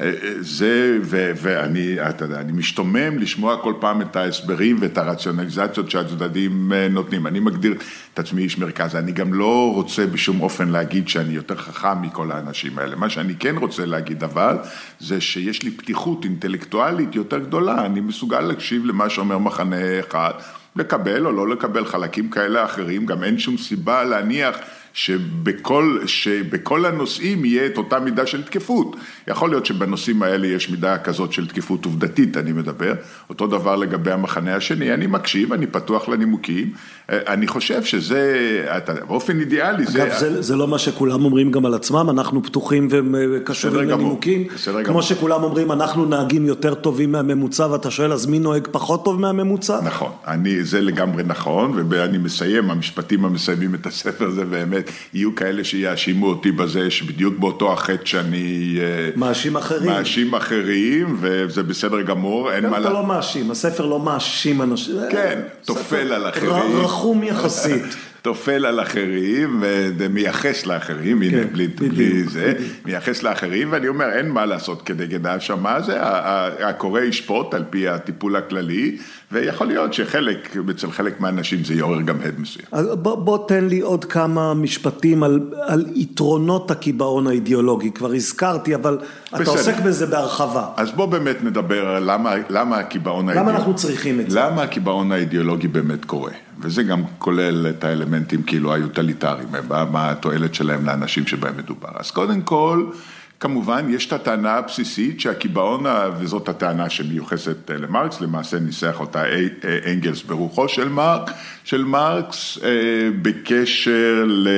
אה, זה, ו, ואני, אתה יודע, אני משתומם לשמוע כל פעם את ההסברים ואת הרציונליזציות שהצדדים נותנים. אני מגדיר את עצמי איש מרכז, אני גם לא רוצה בשום אופן להגיד שאני יותר חכם מכל האנשים האלה. מה שאני כן רוצה להגיד אבל, זה שיש לי פתיחות אינטלקטואלית יותר גדולה, אני מסוגל להקשיב למה שאומר מחנה אחד, לקבל או לא לקבל חלקים כאלה אחרים, גם אין שום סיבה להניח שבכל, שבכל הנושאים יהיה את אותה מידה של תקפות. יכול להיות שבנושאים האלה יש מידה כזאת של תקפות עובדתית, אני מדבר. אותו דבר לגבי המחנה השני, אני מקשיב, אני פתוח לנימוקים. אה, אני חושב שזה, אתה, באופן אידיאלי אגב, זה... אגב, זה, זה לא מה שכולם אומרים גם על עצמם, אנחנו פתוחים וקשובים לנימוקים. בסדר גמור. כמו שכולם אומרים, אנחנו נהגים יותר טובים מהממוצע, ואתה שואל, אז מי נוהג פחות טוב מהממוצע? נכון, אני, זה לגמרי נכון, ואני מסיים, המשפטים המסיימים את הספר הזה באמת. יהיו כאלה שיאשימו אותי בזה שבדיוק באותו החטא שאני... אה, מאשים אחרים. מאשים אחרים, וזה בסדר גמור, אין מה... אתה לא מאשים, הספר לא מאשים אנשים. כן, טופל על אחרים. רחום יחסית. (laughs) טופל על אחרים ומייחס לאחרים, הנה, כן, בלי, בדיוק, בלי זה, בדיוק. מייחס לאחרים, ואני אומר, אין מה לעשות כנגד ההאשמה הזה, ה- ה- הקורא ישפוט על פי הטיפול הכללי, ויכול להיות שחלק, אצל חלק מהאנשים זה יעורר גם הד מסוים. אז בוא, בוא תן לי עוד כמה משפטים על, על יתרונות הקיבעון האידיאולוגי, כבר הזכרתי, אבל אתה בסדר. עוסק בזה בהרחבה. אז בוא באמת נדבר למה, למה הקיבעון למה אנחנו צריכים את זה? למה הקיבעון האידיאולוגי באמת קורה? וזה גם כולל את האלמנטים כאילו היוטליטריים, מה, מה התועלת שלהם לאנשים שבהם מדובר. אז קודם כל, כמובן, יש את הטענה הבסיסית שהקיבעון, וזאת הטענה שמיוחסת אה, למרקס, למעשה ניסח אותה אה, אנגלס ברוחו של מרק, של מרקס, אה, בקשר ל...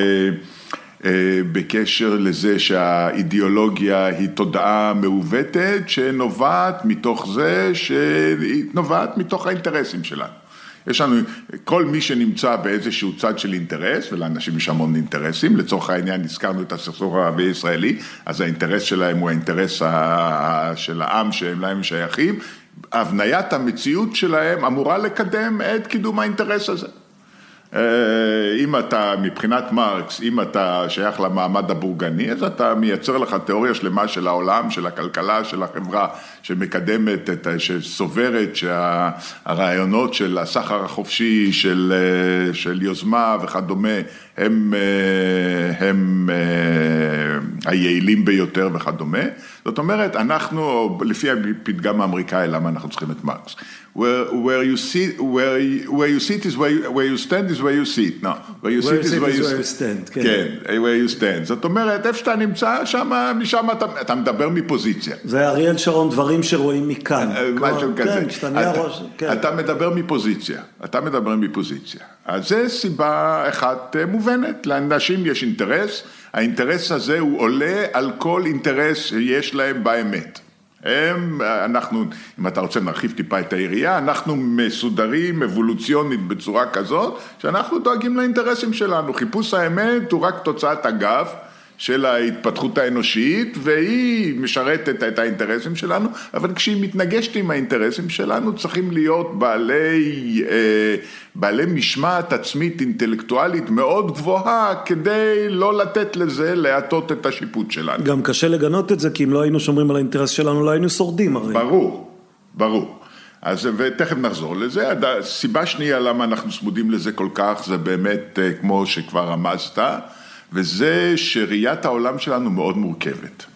בקשר לזה שהאידיאולוגיה היא תודעה מעוותת שנובעת מתוך זה שהיא נובעת מתוך האינטרסים שלנו. יש לנו, כל מי שנמצא באיזשהו צד של אינטרס, ולאנשים יש המון אינטרסים, לצורך העניין הזכרנו את הסכסוך הערבי-ישראלי, אז האינטרס שלהם הוא האינטרס של העם שהם להם שייכים, הבניית המציאות שלהם אמורה לקדם את קידום האינטרס הזה. אה, אם אתה, מבחינת מרקס, אם אתה שייך למעמד הבורגני, אז אתה מייצר לך תיאוריה שלמה של העולם, של הכלכלה, של החברה, שמקדמת, את, שסוברת שהרעיונות של הסחר החופשי, של, אה, של יוזמה וכדומה, הם, אה, הם אה, היעילים ביותר וכדומה. זאת אומרת, אנחנו, לפי הפתגם האמריקאי, למה אנחנו צריכים את מרקס? Where, where you sit, where where you sit is where you, where you stand is where you sit, no, where you sit is where you stand, כן. כן, where you stand, זאת אומרת, איפה שאתה נמצא, שם, משם אתה, אתה מדבר מפוזיציה. זה אריאל שרון, דברים שרואים מכאן. אה, משהו כזה. כן, כשאתה נהיה ראש, כן. אתה מדבר מפוזיציה, אתה מדבר מפוזיציה. אז זה סיבה אחת אה, מובנת, לאנשים יש אינטרס, האינטרס הזה הוא עולה על כל אינטרס שיש להם באמת. הם, אנחנו, אם אתה רוצה נרחיב טיפה את היריעה, אנחנו מסודרים אבולוציונית בצורה כזאת, שאנחנו דואגים לאינטרסים שלנו. חיפוש האמת הוא רק תוצאת אגב. של ההתפתחות האנושית, והיא משרתת את האינטרסים שלנו, אבל כשהיא מתנגשת עם האינטרסים שלנו, צריכים להיות בעלי, אה, בעלי משמעת עצמית אינטלקטואלית מאוד גבוהה, כדי לא לתת לזה להטות את השיפוט שלנו. גם קשה לגנות את זה, כי אם לא היינו שומרים על האינטרס שלנו, לא היינו שורדים הרי. ברור, ברור. אז ותכף נחזור לזה. סיבה שנייה למה אנחנו צמודים לזה כל כך, זה באמת אה, כמו שכבר רמזת, וזה שראיית העולם שלנו מאוד מורכבת.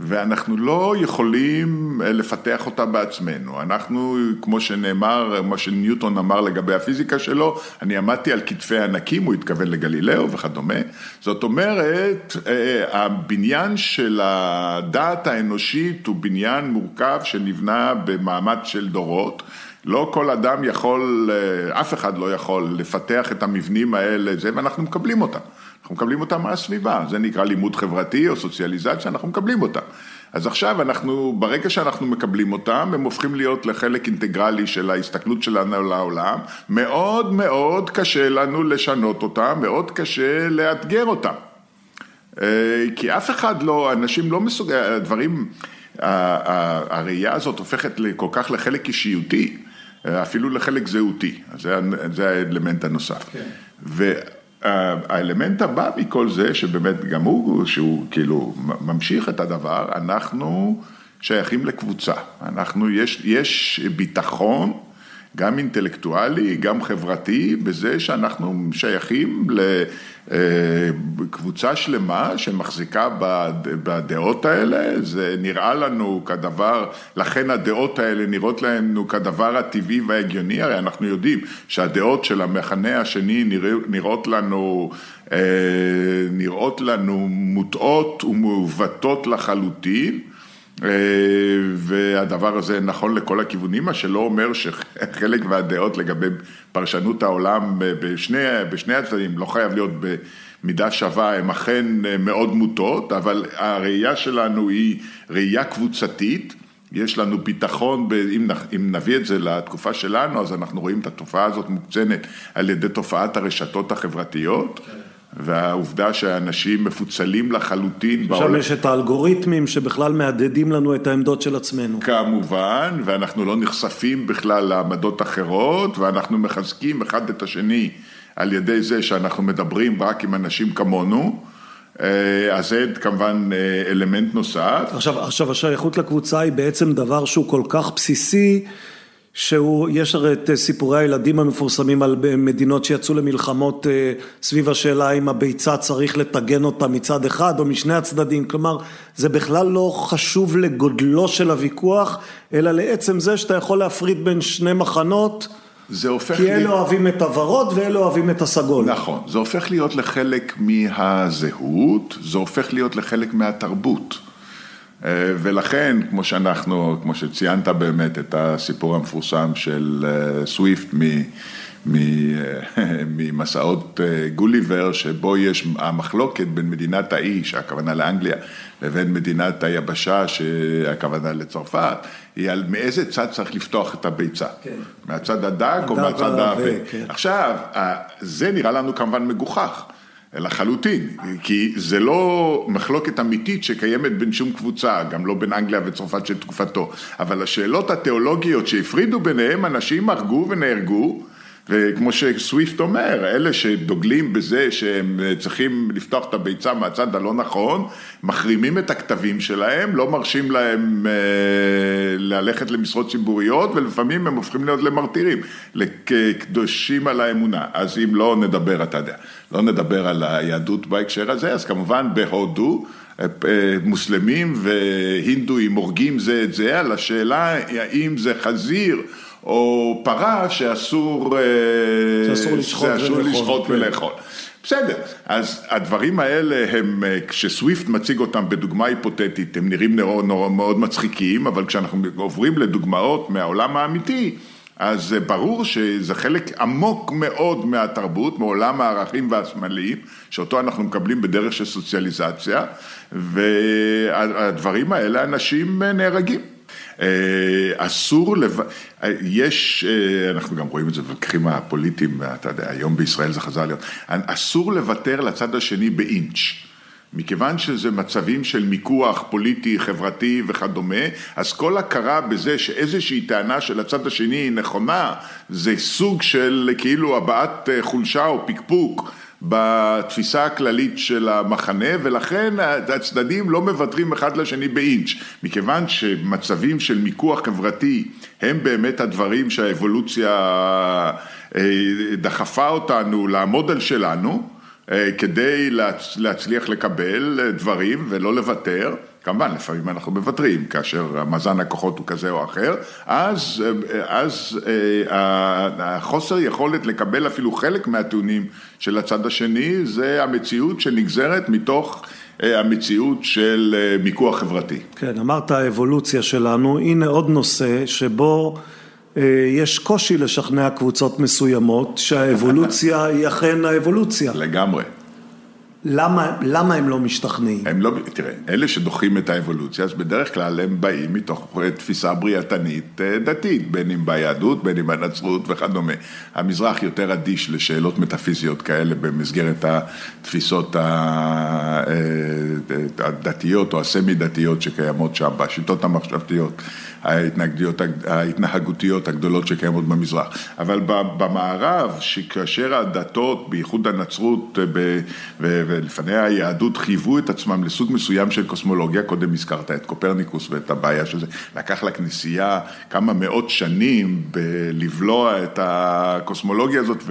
ואנחנו לא יכולים אה, לפתח אותה בעצמנו. אנחנו, כמו שנאמר, מה שניוטון אמר לגבי הפיזיקה שלו, אני עמדתי על כתפי ענקים, הוא התכוון לגלילאו וכדומה. זאת אומרת, אה, הבניין של הדעת האנושית הוא בניין מורכב שנבנה במאמץ של דורות. לא כל אדם יכול, אה, אף אחד לא יכול לפתח את המבנים האלה, זה, ואנחנו מקבלים אותם. אנחנו מקבלים אותם מהסביבה, זה נקרא לימוד חברתי או סוציאליזציה, אנחנו מקבלים אותם. אז עכשיו אנחנו, ברגע שאנחנו מקבלים אותם, הם הופכים להיות לחלק אינטגרלי של ההסתכלות שלנו על העולם, מאוד מאוד קשה לנו לשנות אותם, מאוד קשה לאתגר אותם. אה, כי אף אחד לא, אנשים לא מסוגלים, הדברים, ה- ה- הראייה הזאת הופכת כל כך לחלק אישיותי, אה, אפילו לחלק זהותי, זה, זה האלמנט הנוסף. כן. והאלמנט הבא מכל זה, שבאמת גם הוא, שהוא כאילו ממשיך את הדבר, אנחנו שייכים לקבוצה, אנחנו, יש, יש ביטחון, גם אינטלקטואלי, גם חברתי, בזה שאנחנו שייכים לקבוצה שלמה שמחזיקה בדעות האלה, זה נראה לנו כדבר, לכן הדעות האלה נראות לנו כדבר הטבעי וההגיוני, הרי אנחנו יודעים שהדעות של המחנה השני נראות לנו, נראות לנו מוטעות ומעוותות לחלוטין. והדבר הזה נכון לכל הכיוונים, מה שלא אומר שחלק מהדעות לגבי פרשנות העולם בשני, בשני הצדדים לא חייב להיות במידה שווה, הם אכן מאוד מוטות, אבל הראייה שלנו היא ראייה קבוצתית. יש לנו ביטחון, אם נביא את זה לתקופה שלנו, אז אנחנו רואים את התופעה הזאת מוקצנת על ידי תופעת הרשתות החברתיות. והעובדה שאנשים מפוצלים לחלוטין בעולם. שם יש את האלגוריתמים שבכלל מהדהדים לנו את העמדות של עצמנו. כמובן, ואנחנו לא נחשפים בכלל לעמדות אחרות, ואנחנו מחזקים אחד את השני על ידי זה שאנחנו מדברים רק עם אנשים כמונו, אז זה כמובן אלמנט נוסף. עכשיו, עכשיו השייכות לקבוצה היא בעצם דבר שהוא כל כך בסיסי. שהוא, יש הרי את סיפורי הילדים המפורסמים על מדינות שיצאו למלחמות סביב השאלה אם הביצה צריך לטגן אותה מצד אחד או משני הצדדים, כלומר זה בכלל לא חשוב לגודלו של הוויכוח, אלא לעצם זה שאתה יכול להפריד בין שני מחנות, זה הופך כי אלה אוהבים את הוורוד ואלה אוהבים את הסגול. נכון, זה הופך להיות לחלק מהזהות, זה הופך להיות לחלק מהתרבות. ולכן, כמו שאנחנו, כמו שציינת באמת את הסיפור המפורסם של סוויפט (laughs) ממסעות גוליבר, שבו יש המחלוקת בין מדינת האי, שהכוונה לאנגליה, לבין מדינת היבשה, שהכוונה לצרפת, היא על מאיזה צד צריך לפתוח את הביצה. כן. מהצד הדק או מהצד העבה. כן. עכשיו, זה נראה לנו כמובן מגוחך. לחלוטין, כי זה לא מחלוקת אמיתית שקיימת בין שום קבוצה, גם לא בין אנגליה וצרפת של תקופתו, אבל השאלות התיאולוגיות שהפרידו ביניהם, אנשים הרגו ונהרגו, וכמו שסוויפט אומר, אלה שדוגלים בזה שהם צריכים לפתוח את הביצה מהצד הלא נכון, מחרימים את הכתבים שלהם, לא מרשים להם ללכת למשרות ציבוריות, ולפעמים הם הופכים להיות למרטירים, לקדושים על האמונה. אז אם לא נדבר, אתה יודע, לא נדבר על היהדות בהקשר הזה, אז כמובן בהודו, מוסלמים והינדואים הורגים זה את זה, על השאלה האם זה חזיר או פרה שאסור לשחוט ולאכול. בסדר, אז הדברים האלה הם, כשסוויפט מציג אותם בדוגמה היפותטית, הם נראים מאוד מצחיקים, אבל כשאנחנו עוברים לדוגמאות מהעולם האמיתי, אז ברור שזה חלק עמוק מאוד מהתרבות, מעולם הערכים והסמלים, שאותו אנחנו מקבלים בדרך של סוציאליזציה, והדברים האלה אנשים נהרגים. אסור, לב... יש, אנחנו גם רואים את זה במקרים הפוליטיים, אתה יודע, היום בישראל זה חזר להיות, אסור לוותר לצד השני באינץ'. מכיוון שזה מצבים של מיקוח פוליטי, חברתי וכדומה, אז כל הכרה בזה שאיזושהי טענה של הצד השני היא נכונה, זה סוג של כאילו הבעת חולשה או פקפוק. בתפיסה הכללית של המחנה ולכן הצדדים לא מוותרים אחד לשני באינץ', מכיוון שמצבים של מיקוח חברתי הם באמת הדברים שהאבולוציה דחפה אותנו לעמוד על שלנו כדי להצליח לקבל דברים ולא לוותר, כמובן לפעמים אנחנו מוותרים כאשר מאזן הכוחות הוא כזה או אחר, אז, אז החוסר יכולת לקבל אפילו חלק מהטיעונים של הצד השני זה המציאות שנגזרת מתוך המציאות של מיקוח חברתי. כן, אמרת האבולוציה שלנו, הנה עוד נושא שבו יש קושי לשכנע קבוצות מסוימות שהאבולוציה היא אכן האבולוציה. לגמרי. למה, למה הם לא משתכנעים? הם לא, תראה, אלה שדוחים את האבולוציה, אז בדרך כלל הם באים מתוך תפיסה בריאתנית דתית, בין אם ביהדות, בין אם בנצרות וכדומה. המזרח יותר אדיש לשאלות מטאפיזיות כאלה במסגרת התפיסות הדתיות או הסמי דתיות שקיימות שם, בשיטות המחשבתיות. ההתנהגותיות הגדולות שקיימות במזרח. אבל במערב, שכאשר הדתות, בייחוד הנצרות ולפניה היהדות, חייבו את עצמם לסוג מסוים של קוסמולוגיה, קודם הזכרת את קופרניקוס ואת הבעיה של זה, לקח לכנסייה כמה מאות שנים לבלוע את הקוסמולוגיה הזאת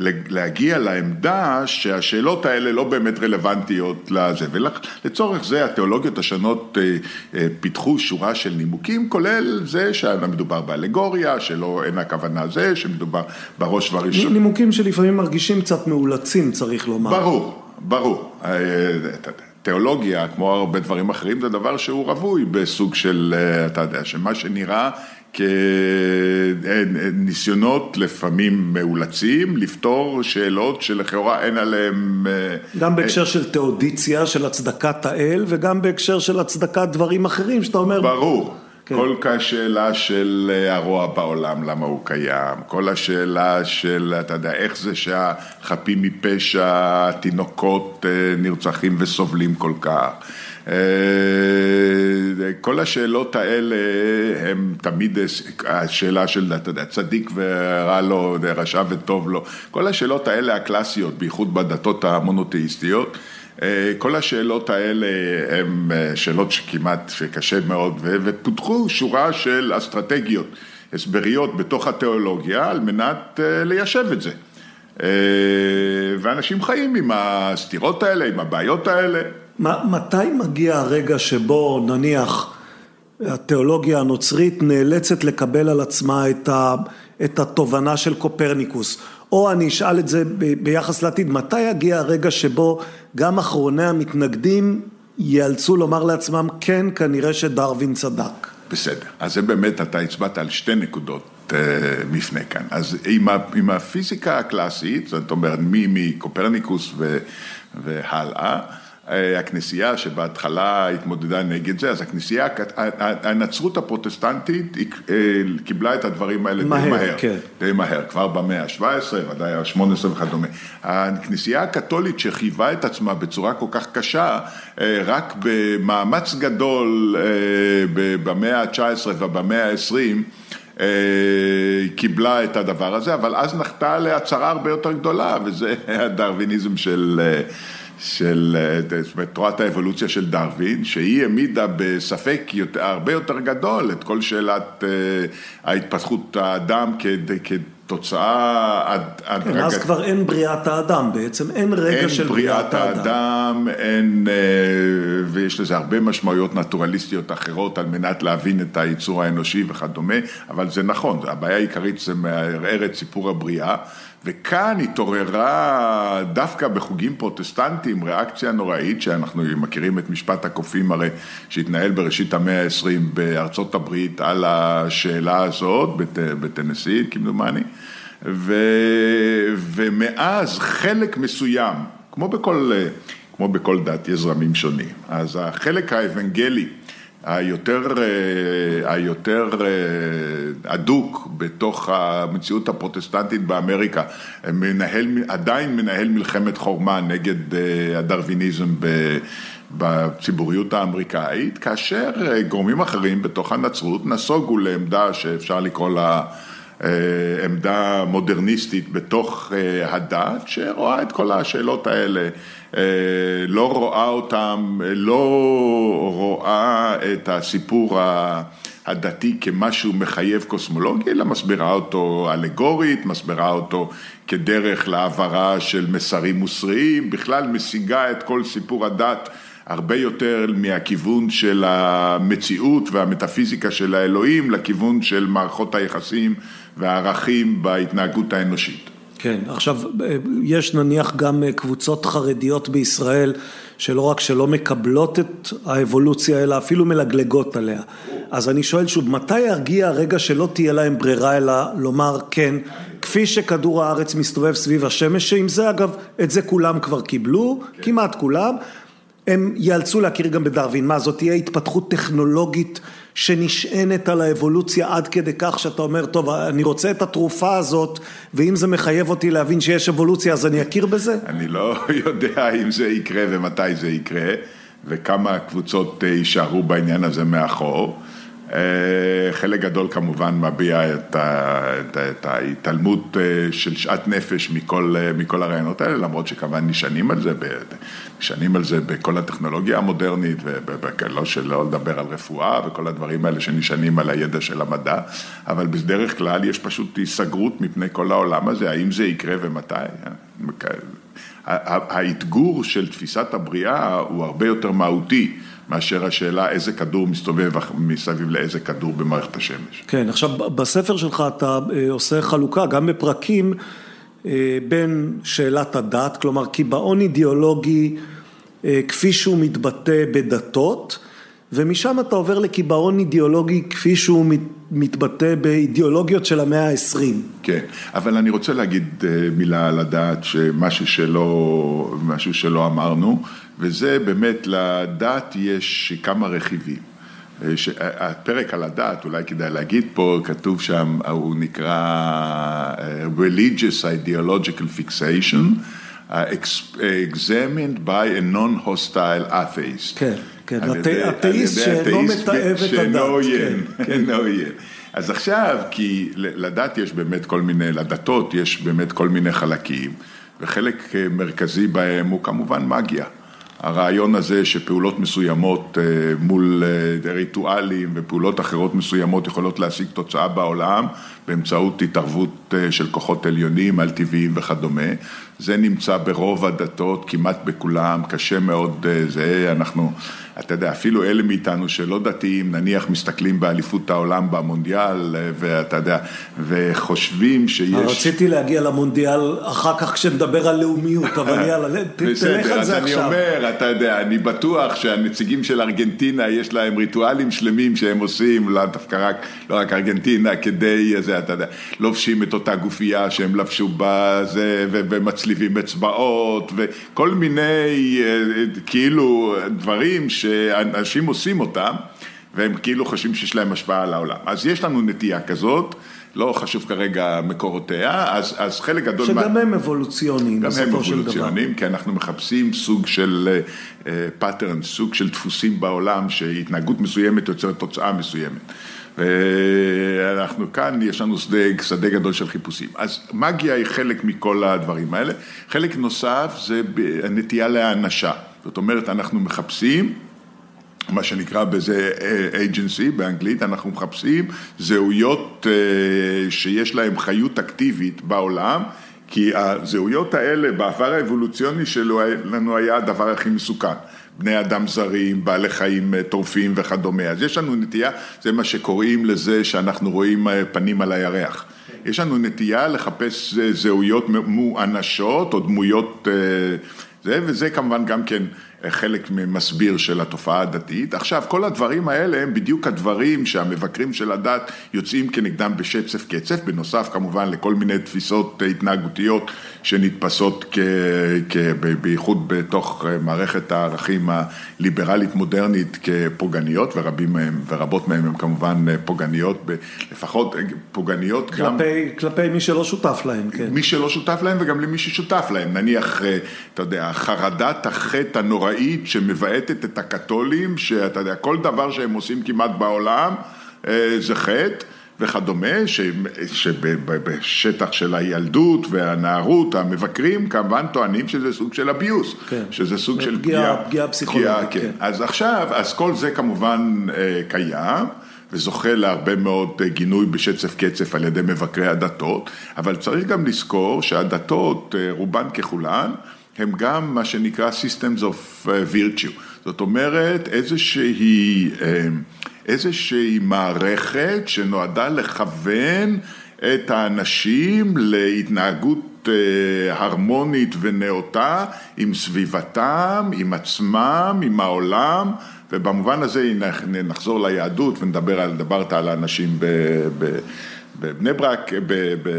ולהגיע לעמדה שהשאלות האלה לא באמת רלוונטיות לזה. ולצורך זה התיאולוגיות השונות פיתחו שורה של נימוקים, כולל זה שמדובר באלגוריה, שלא אין הכוונה זה, שמדובר בראש ובראשון. נימוקים שלפעמים מרגישים קצת מאולצים, צריך לומר. ברור, ברור. תיאולוגיה, כמו הרבה דברים אחרים, זה דבר שהוא רווי בסוג של, אתה יודע, שמה שנראה כניסיונות לפעמים מאולצים, לפתור שאלות שלכאורה אין עליהם... גם בהקשר של תאודיציה, של הצדקת האל, וגם בהקשר של הצדקת דברים אחרים, שאתה אומר... ברור. כן. כל השאלה של הרוע בעולם, למה הוא קיים, כל השאלה של, אתה יודע, איך זה שהחפים מפשע, התינוקות נרצחים וסובלים כל כך, כל השאלות האלה הם תמיד השאלה של, אתה יודע, צדיק ורע לו, רשע וטוב לו, כל השאלות האלה הקלאסיות, בייחוד בדתות המונותאיסטיות. כל השאלות האלה הן שאלות שכמעט, שקשה מאוד, ופותחו שורה של אסטרטגיות הסבריות בתוך התיאולוגיה על מנת ליישב את זה. ואנשים חיים עם הסתירות האלה, עם הבעיות האלה. מתי מגיע הרגע שבו נניח התיאולוגיה הנוצרית נאלצת לקבל על עצמה את התובנה של קופרניקוס? או אני אשאל את זה ביחס לעתיד, מתי יגיע הרגע שבו גם אחרוני המתנגדים ייאלצו לומר לעצמם, כן, כנראה שדרווין צדק? בסדר, אז זה באמת, אתה הצבעת על שתי נקודות מפנה כאן. אז עם הפיזיקה הקלאסית, זאת אומרת, מקופרניקוס והלאה, הכנסייה שבהתחלה התמודדה נגד זה, אז הכנסייה, הנצרות הפרוטסטנטית קיבלה את הדברים האלה די מהר, די מהר, כבר במאה ה-17, ודאי ה-18 וכדומה. הכנסייה הקתולית שחייבה את עצמה בצורה כל כך קשה, רק במאמץ גדול במאה ה-19 ובמאה ה-20, קיבלה את הדבר הזה, אבל אז נחתה להצהרה הרבה יותר גדולה, וזה (laughs) הדרוויניזם של... של תורת האבולוציה של דרווין, שהיא העמידה בספק הרבה יותר גדול את כל שאלת ההתפתחות האדם כתוצאה הדרגתית. כן, אז כבר אין בריאת האדם בעצם, אין רגע של בריאת האדם. אין בריאת האדם, אין, ויש לזה הרבה משמעויות נטורליסטיות אחרות על מנת להבין את היצור האנושי וכדומה, אבל זה נכון, הבעיה העיקרית זה מערער את סיפור הבריאה. וכאן התעוררה דווקא בחוגים פרוטסטנטיים ריאקציה נוראית, שאנחנו מכירים את משפט הקופים הרי שהתנהל בראשית המאה ה-20 בארצות הברית על השאלה הזאת, בת, בטנסי כמדומני, ו, ומאז חלק מסוים, כמו בכל, כמו בכל דת, יש זרמים שונים, אז החלק האבנגלי היותר, היותר הדוק בתוך המציאות הפרוטסטנטית באמריקה, מנהל, עדיין מנהל מלחמת חורמה נגד הדרוויניזם בציבוריות האמריקאית, כאשר גורמים אחרים בתוך הנצרות נסוגו לעמדה שאפשר לקרוא לה עמדה מודרניסטית בתוך הדת, שרואה את כל השאלות האלה, לא רואה אותם, לא רואה את הסיפור הדתי כמשהו מחייב קוסמולוגי, אלא מסבירה אותו אלגורית, מסבירה אותו כדרך להעברה של מסרים מוסריים, בכלל משיגה את כל סיפור הדת הרבה יותר מהכיוון של המציאות והמטאפיזיקה של האלוהים, לכיוון של מערכות היחסים והערכים בהתנהגות האנושית. כן, עכשיו יש נניח גם קבוצות חרדיות בישראל שלא רק שלא מקבלות את האבולוציה אלא אפילו מלגלגות עליה. אז אני שואל שוב, מתי ירגיע הרגע שלא תהיה להם ברירה אלא לומר כן, כפי שכדור הארץ מסתובב סביב השמש, שעם זה אגב, את זה כולם כבר קיבלו, כמעט כולם, הם ייאלצו להכיר גם בדרווין, מה זאת תהיה התפתחות טכנולוגית שנשענת על האבולוציה עד כדי כך שאתה אומר, טוב, אני רוצה את התרופה הזאת, ואם זה מחייב אותי להבין שיש אבולוציה, אז אני אכיר בזה? אני לא (laughs) יודע אם זה יקרה ומתי זה יקרה, וכמה קבוצות יישארו בעניין הזה מאחור. חלק גדול כמובן מביע את, את, את ההתעלמות של שאט נפש מכל, מכל הרעיונות האלה, למרות שכמובן נשענים על זה, נשענים על זה בכל הטכנולוגיה המודרנית, ולא שלא לדבר על רפואה וכל הדברים האלה שנשענים על הידע של המדע, אבל בדרך כלל יש פשוט היסגרות מפני כל העולם הזה, האם זה יקרה ומתי. האתגור של תפיסת הבריאה הוא הרבה יותר מהותי. מאשר השאלה איזה כדור מסתובב מסביב לאיזה כדור במערכת השמש. כן, עכשיו בספר שלך אתה עושה חלוקה גם בפרקים בין שאלת הדת, כלומר קיבעון אידיאולוגי כפי שהוא מתבטא בדתות, ומשם אתה עובר לקיבעון אידיאולוגי כפי שהוא מתבטא באידיאולוגיות של המאה העשרים. כן, אבל אני רוצה להגיד מילה על הדת, שמשהו שלא, משהו שלא אמרנו, וזה באמת, לדת יש כמה רכיבים. הפרק על הדת, אולי כדאי להגיד פה, כתוב שם, הוא נקרא Religious Ideological Fixation, examined by a non-hostile atheist. כן. כן, אתאיסט שאינו מתעב את שאינו הדת, עוין, כן, (laughs) כן. אינו עוין. אז עכשיו, כי לדת יש באמת כל מיני, לדתות יש באמת כל מיני חלקים, וחלק אה, מרכזי בהם הוא כמובן מגיה. הרעיון הזה שפעולות מסוימות אה, מול אה, ריטואלים ופעולות אחרות מסוימות יכולות להשיג תוצאה בעולם באמצעות התערבות של כוחות עליונים, על טבעיים וכדומה. זה נמצא ברוב הדתות, כמעט בכולם, קשה מאוד זה, אנחנו, אתה יודע, אפילו אלה מאיתנו שלא דתיים, נניח מסתכלים באליפות העולם במונדיאל, אה, ואתה יודע, וחושבים שיש... רציתי להגיע למונדיאל אחר כך כשנדבר על לאומיות, אבל (laughs) יאללה, תלך בסדר, על אז זה אני עכשיו. אומר, אתה יודע, אני בטוח שהנציגים של ארגנטינה, יש להם ריטואלים שלמים שהם עושים, לא דווקא רק, לא רק ארגנטינה, כדי, זה, אתה יודע, לובשים את אותה גופייה שהם לבשו בזה, ומצליבים אצבעות, וכל מיני, אה, כאילו, דברים שאנשים עושים אותם, והם כאילו חושבים שיש להם השפעה על העולם. אז יש לנו נטייה כזאת. לא חשוב כרגע מקורותיה, אז, אז חלק גדול מה... שגם הם אבולוציוניים גם הם בסופו של דבר. אבולוציוניים, כי אנחנו מחפשים סוג של pattern, סוג של דפוסים בעולם, שהתנהגות מסוימת יוצרת תוצאה מסוימת. ואנחנו כאן, יש לנו שדה, שדה גדול של חיפושים. אז מאגיה היא חלק מכל הדברים האלה. חלק נוסף זה הנטייה להאנשה. זאת אומרת, אנחנו מחפשים מה שנקרא בזה agency באנגלית, אנחנו מחפשים זהויות אה, שיש להן חיות אקטיבית בעולם, כי הזהויות האלה בעבר האבולוציוני שלנו היה הדבר הכי מסוכן. בני אדם זרים, בעלי חיים אה, טורפים וכדומה. אז יש לנו נטייה, זה מה שקוראים לזה שאנחנו רואים אה, פנים על הירח. יש לנו נטייה לחפש אה, זהויות מואנשות או דמויות זה, וזה כמובן גם כן חלק ממסביר של התופעה הדתית. עכשיו, כל הדברים האלה הם בדיוק הדברים שהמבקרים של הדת יוצאים כנגדם בשצף קצף, בנוסף כמובן לכל מיני תפיסות התנהגותיות שנתפסות כ... כ... בייחוד בתוך מערכת הערכים הליברלית מודרנית כפוגעניות, ורבים מהם, ורבות מהם הם כמובן פוגעניות, לפחות פוגעניות כלפי, גם... כלפי מי שלא שותף להם, כן. מי שלא שותף להם וגם למי ששותף להם. נניח, אתה יודע, חרדת החטא הנורא נוראית שמבעטת את הקתולים, שאתה יודע, כל דבר שהם עושים כמעט בעולם זה חטא וכדומה, שבשטח של הילדות והנערות, המבקרים כמובן טוענים שזה סוג של אביוס, כן. שזה סוג של פגיעה, פגיעה פסיכולוגית. כן. כן. אז עכשיו, אז כל זה כמובן קיים. וזוכה להרבה מאוד גינוי בשצף קצף על ידי מבקרי הדתות, אבל צריך גם לזכור שהדתות, רובן ככולן, הם גם מה שנקרא Systems of Virtue, זאת אומרת איזושהי, איזושהי מערכת שנועדה לכוון את האנשים להתנהגות הרמונית ונאותה עם סביבתם, עם עצמם, עם העולם, ובמובן הזה נחזור ליהדות ונדבר על, דברת על האנשים ב... ב בבני ברק,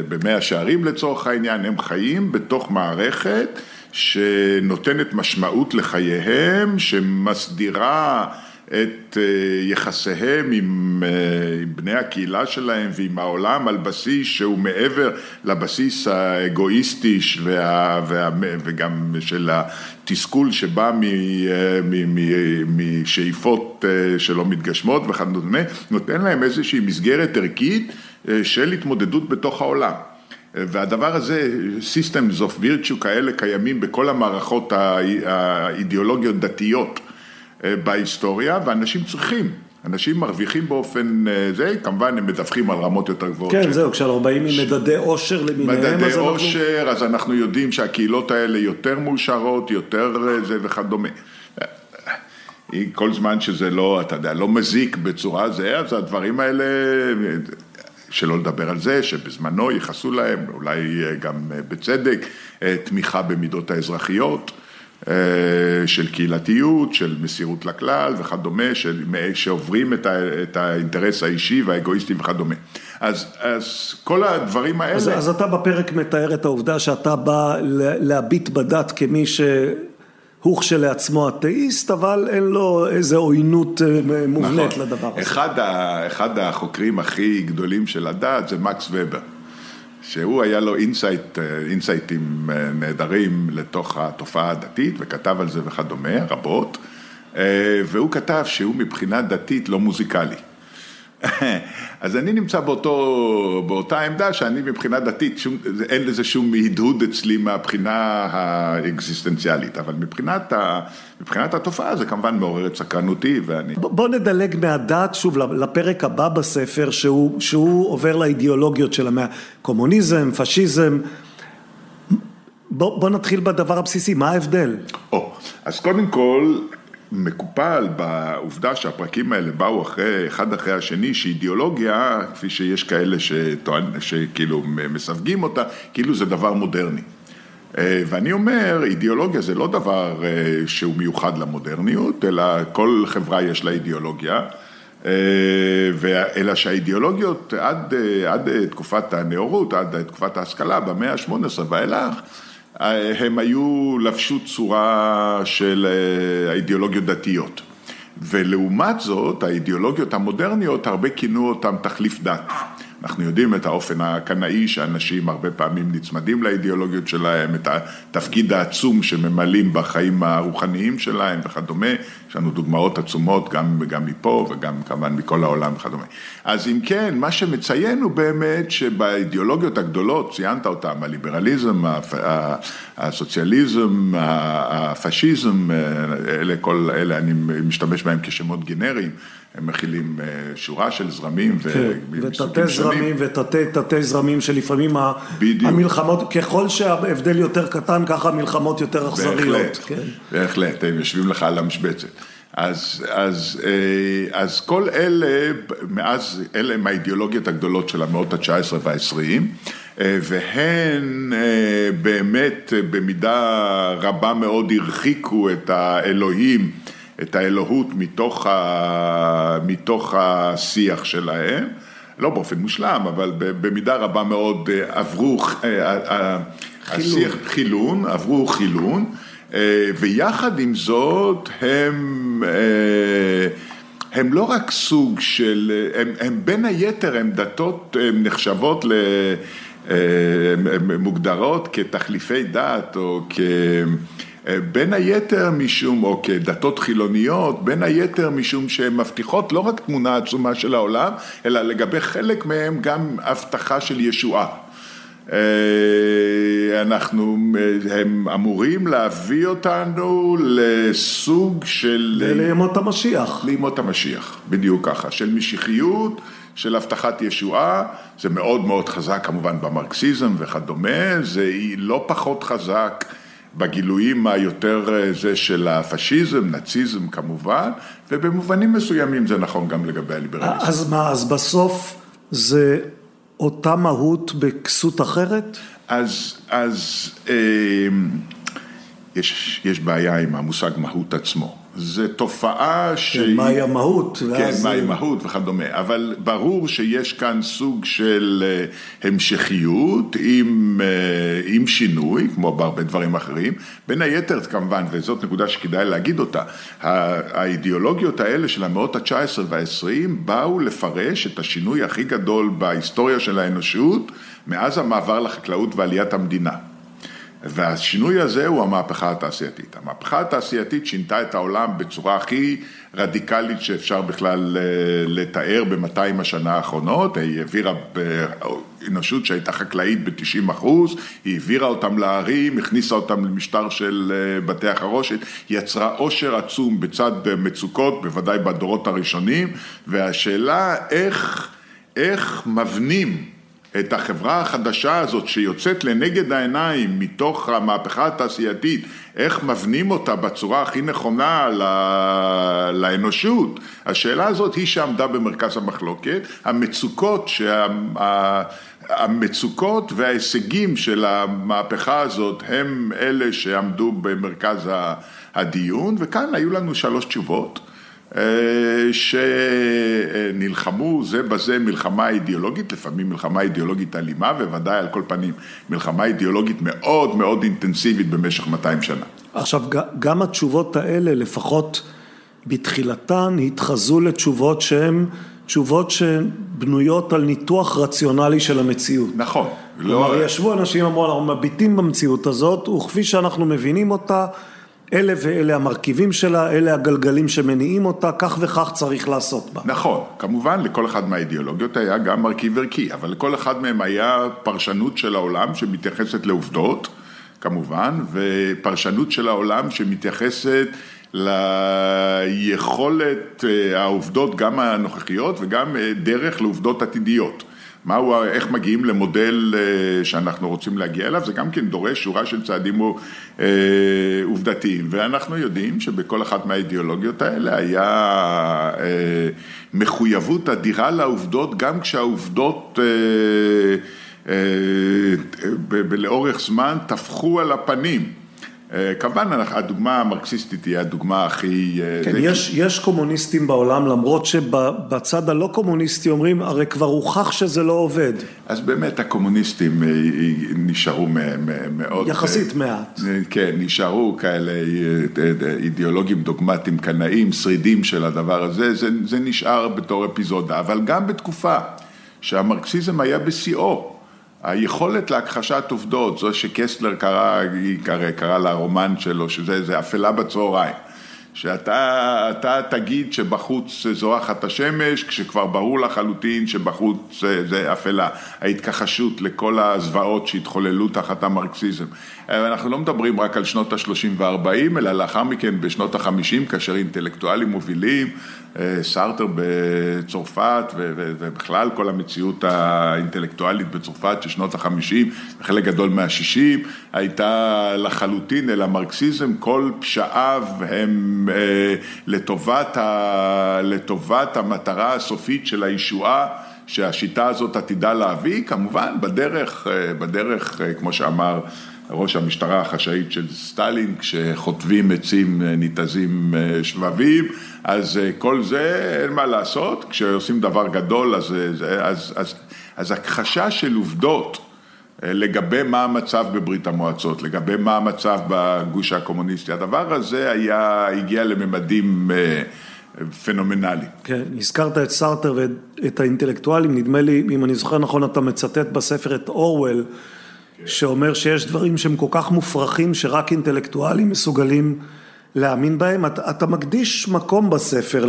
במאה שערים לצורך העניין, הם חיים בתוך מערכת שנותנת משמעות לחייהם, שמסדירה את יחסיהם עם, עם בני הקהילה שלהם ועם העולם על בסיס שהוא מעבר לבסיס האגואיסטי וה, וה, וגם של התסכול שבא משאיפות שלא מתגשמות וכדומה, נותן להם איזושהי מסגרת ערכית של התמודדות בתוך העולם. והדבר הזה, Systems of Virtue כאלה קיימים בכל המערכות האידיאולוגיות דתיות בהיסטוריה, ואנשים צריכים, אנשים מרוויחים באופן זה, כמובן הם מדווחים על רמות יותר גבוהות. כן, זהו, כשאנחנו באים עם מדדי עושר למיניהם, מדדי אז אנחנו... עושר, אז אנחנו יודעים שהקהילות האלה יותר מאושרות, יותר זה וכדומה. כל זמן שזה לא, אתה יודע, לא מזיק בצורה זה, אז הדברים האלה... שלא לדבר על זה שבזמנו ייחסו להם, אולי גם בצדק, תמיכה במידות האזרחיות, של קהילתיות, של מסירות לכלל וכדומה, של, שעוברים את, ה, את האינטרס האישי והאגואיסטי וכדומה. אז, אז כל הדברים האלה... אז, אז אתה בפרק מתאר את העובדה שאתה בא להביט בדת כמי ש... הוא כשלעצמו אתאיסט, אבל אין לו איזו עוינות מובנית נכון. לדבר הזה. אחד, ה, אחד החוקרים הכי גדולים של הדת זה מקס ובר, שהוא היה לו insight, אינסייטים נהדרים לתוך התופעה הדתית, וכתב על זה וכדומה, רבות, והוא כתב שהוא מבחינה דתית לא מוזיקלי. (laughs) אז אני נמצא באותו, באותה עמדה שאני מבחינה דתית, שום, אין לזה שום הדהוד אצלי מהבחינה האקזיסטנציאלית, אבל מבחינת, ה, מבחינת התופעה זה כמובן מעורר את סקרנותי ואני... בוא נדלג מהדת שוב לפרק הבא בספר, שהוא, שהוא עובר לאידיאולוגיות של המאה, קומוניזם, פשיזם. בוא, בוא נתחיל בדבר הבסיסי, מה ההבדל? אז קודם כל... מקופל בעובדה שהפרקים האלה באו אחרי, אחד אחרי השני, שאידיאולוגיה, כפי שיש כאלה שטוען, שכאילו מסווגים אותה, כאילו זה דבר מודרני. אה, ואני אומר, אידיאולוגיה זה לא דבר אה, שהוא מיוחד למודרניות, אלא כל חברה יש לה אידיאולוגיה, אה, אלא שהאידיאולוגיות עד, עד תקופת הנאורות, עד תקופת ההשכלה, במאה ה-18 ואילך, הם היו, לבשו צורה של אה, האידיאולוגיות דתיות. ולעומת זאת, האידיאולוגיות המודרניות, הרבה כינו אותם תחליף דת. אנחנו יודעים את האופן הקנאי שאנשים הרבה פעמים נצמדים לאידיאולוגיות שלהם, את התפקיד העצום שממלאים בחיים הרוחניים שלהם וכדומה, יש לנו דוגמאות עצומות גם, גם מפה וגם כמובן מכל העולם וכדומה. אז אם כן, מה שמציין הוא באמת שבאידיאולוגיות הגדולות, ציינת אותם, הליברליזם, הסוציאליזם, הפשיזם, אלה כל אלה, אני משתמש בהם כשמות גנריים. הם מכילים אה, שורה של זרמים כן, ותתי זרמים ותתי תתי זרמים שלפעמים בדיוק. המלחמות, ככל שההבדל יותר קטן, ככה המלחמות יותר אכזריות. בהחלט, כן. בהחלט, הם יושבים לך על המשבצת. אז, אז, אה, אז כל אלה, מאז, אלה הם האידיאולוגיות הגדולות של המאות ה-19 וה-20, אה, והן באמת במידה רבה מאוד הרחיקו את האלוהים את האלוהות מתוך, ה, מתוך השיח שלהם, לא באופן מושלם, אבל במידה רבה מאוד אה, עברו, אה, אה, חילון, השיח, חילון עברו חילון, ויחד עם זאת הם, הם לא רק סוג של, הם, הם בין היתר, הם דתות, הם נחשבות ל... מוגדרות כתחליפי דת או כ... בין היתר משום, או כדתות חילוניות, בין היתר משום שהן מבטיחות לא רק תמונה עצומה של העולם, אלא לגבי חלק מהן גם הבטחה של ישועה. אה, אנחנו, הם אמורים להביא אותנו לסוג של... לימות המשיח. לימות המשיח, בדיוק ככה, של משיחיות, של הבטחת ישועה, זה מאוד מאוד חזק כמובן במרקסיזם וכדומה, זה לא פחות חזק בגילויים היותר אה, זה של הפשיזם, נאציזם כמובן, ובמובנים מסוימים זה נכון גם לגבי הליברליזם. אז מה, אז בסוף זה אותה מהות בכסות אחרת? אז, אז אה, יש, יש בעיה עם המושג מהות עצמו. זה תופעה ש... כן, מהי המהות. כן, מהי מהות וכדומה, אבל ברור שיש כאן סוג של אה, המשכיות עם, אה, עם שינוי, כמו בהרבה דברים אחרים, בין היתר כמובן, וזאת נקודה שכדאי להגיד אותה, האידיאולוגיות האלה של המאות ה-19 וה-20 באו לפרש את השינוי הכי גדול בהיסטוריה של האנושות מאז המעבר לחקלאות ועליית המדינה. והשינוי הזה הוא המהפכה התעשייתית. המהפכה התעשייתית שינתה את העולם בצורה הכי רדיקלית שאפשר בכלל אה, לתאר ב-200 השנה האחרונות, היא העבירה אנושות שהייתה חקלאית ב-90 אחוז, היא העבירה אותם לערים, הכניסה אותם למשטר של אה, בתי החרושת, יצרה עושר עצום בצד מצוקות, בוודאי בדורות הראשונים, והשאלה איך, איך מבנים את החברה החדשה הזאת שיוצאת לנגד העיניים מתוך המהפכה התעשייתית, איך מבנים אותה בצורה הכי נכונה לאנושות, השאלה הזאת היא שעמדה במרכז המחלוקת, המצוקות, שה... המצוקות וההישגים של המהפכה הזאת הם אלה שעמדו במרכז הדיון וכאן היו לנו שלוש תשובות שנלחמו זה בזה מלחמה אידיאולוגית, לפעמים מלחמה אידיאולוגית אלימה, ובוודאי על כל פנים מלחמה אידיאולוגית מאוד מאוד אינטנסיבית במשך 200 שנה. עכשיו, גם התשובות האלה, לפחות בתחילתן, התחזו לתשובות שהן תשובות שבנויות על ניתוח רציונלי של המציאות. נכון. כלומר, לא... ישבו אנשים, אמרו, אנחנו מביטים במציאות הזאת, וכפי שאנחנו מבינים אותה, אלה ואלה המרכיבים שלה, אלה הגלגלים שמניעים אותה, כך וכך צריך לעשות בה. נכון, כמובן לכל אחד מהאידיאולוגיות היה גם מרכיב ערכי, אבל לכל אחד מהם היה פרשנות של העולם שמתייחסת לעובדות, כמובן, ופרשנות של העולם שמתייחסת ליכולת אה, העובדות, גם הנוכחיות וגם אה, דרך לעובדות עתידיות. מהו, איך מגיעים למודל אה, שאנחנו רוצים להגיע אליו, זה גם כן דורש שורה של צעדים אה, עובדתיים, ואנחנו יודעים שבכל אחת מהאידיאולוגיות האלה היה אה, מחויבות אדירה לעובדות, גם כשהעובדות לאורך זמן טפחו על הפנים. אה, כמובן, הדוגמה המרקסיסטית היא הדוגמה הכי... אה, כן, יש, כי... יש קומוניסטים בעולם, למרות שבצד הלא קומוניסטי אומרים, הרי כבר הוכח שזה לא עובד. אז באמת הקומוניסטים אה, נשארו מאוד... יחסית מעט. כן, נשארו כאלה אידיאולוגים דוגמטיים, קנאים, שרידים של הדבר הזה, זה, זה נשאר בתור אפיזודה, אבל גם בתקופה שהמרקסיזם היה בשיאו. היכולת להכחשת עובדות, זו שקסלר קרא, קרא, קרא לרומן שלו, שזה אפלה בצהריים. שאתה תגיד שבחוץ זורחת השמש, כשכבר ברור לחלוטין שבחוץ זה אפלה. ההתכחשות לכל הזוועות שהתחוללו תחת המרקסיזם. אנחנו לא מדברים רק על שנות ה-30 וה-40, אלא לאחר מכן בשנות ה-50, כאשר אינטלקטואלים מובילים, אה, סארטר בצרפת ובכלל כל המציאות האינטלקטואלית בצרפת של שנות ה-50 וחלק גדול מה-60 הייתה לחלוטין אל המרקסיזם, כל פשעיו הם אה, לטובת, ה, לטובת המטרה הסופית של הישועה שהשיטה הזאת עתידה להביא, כמובן בדרך, אה, בדרך כמו שאמר ראש המשטרה החשאית של סטלין, כשחוטבים עצים ניתזים שבבים, אז כל זה אין מה לעשות, כשעושים דבר גדול אז, אז, אז, אז הכחשה של עובדות לגבי מה המצב בברית המועצות, לגבי מה המצב בגוש הקומוניסטי, הדבר הזה היה, הגיע לממדים פנומנליים. כן, הזכרת את סארטר ואת האינטלקטואלים, נדמה לי, אם אני זוכר נכון, אתה מצטט בספר את אורוול. שאומר שיש דברים שהם כל כך מופרכים שרק אינטלקטואלים מסוגלים להאמין בהם. אתה, אתה מקדיש מקום בספר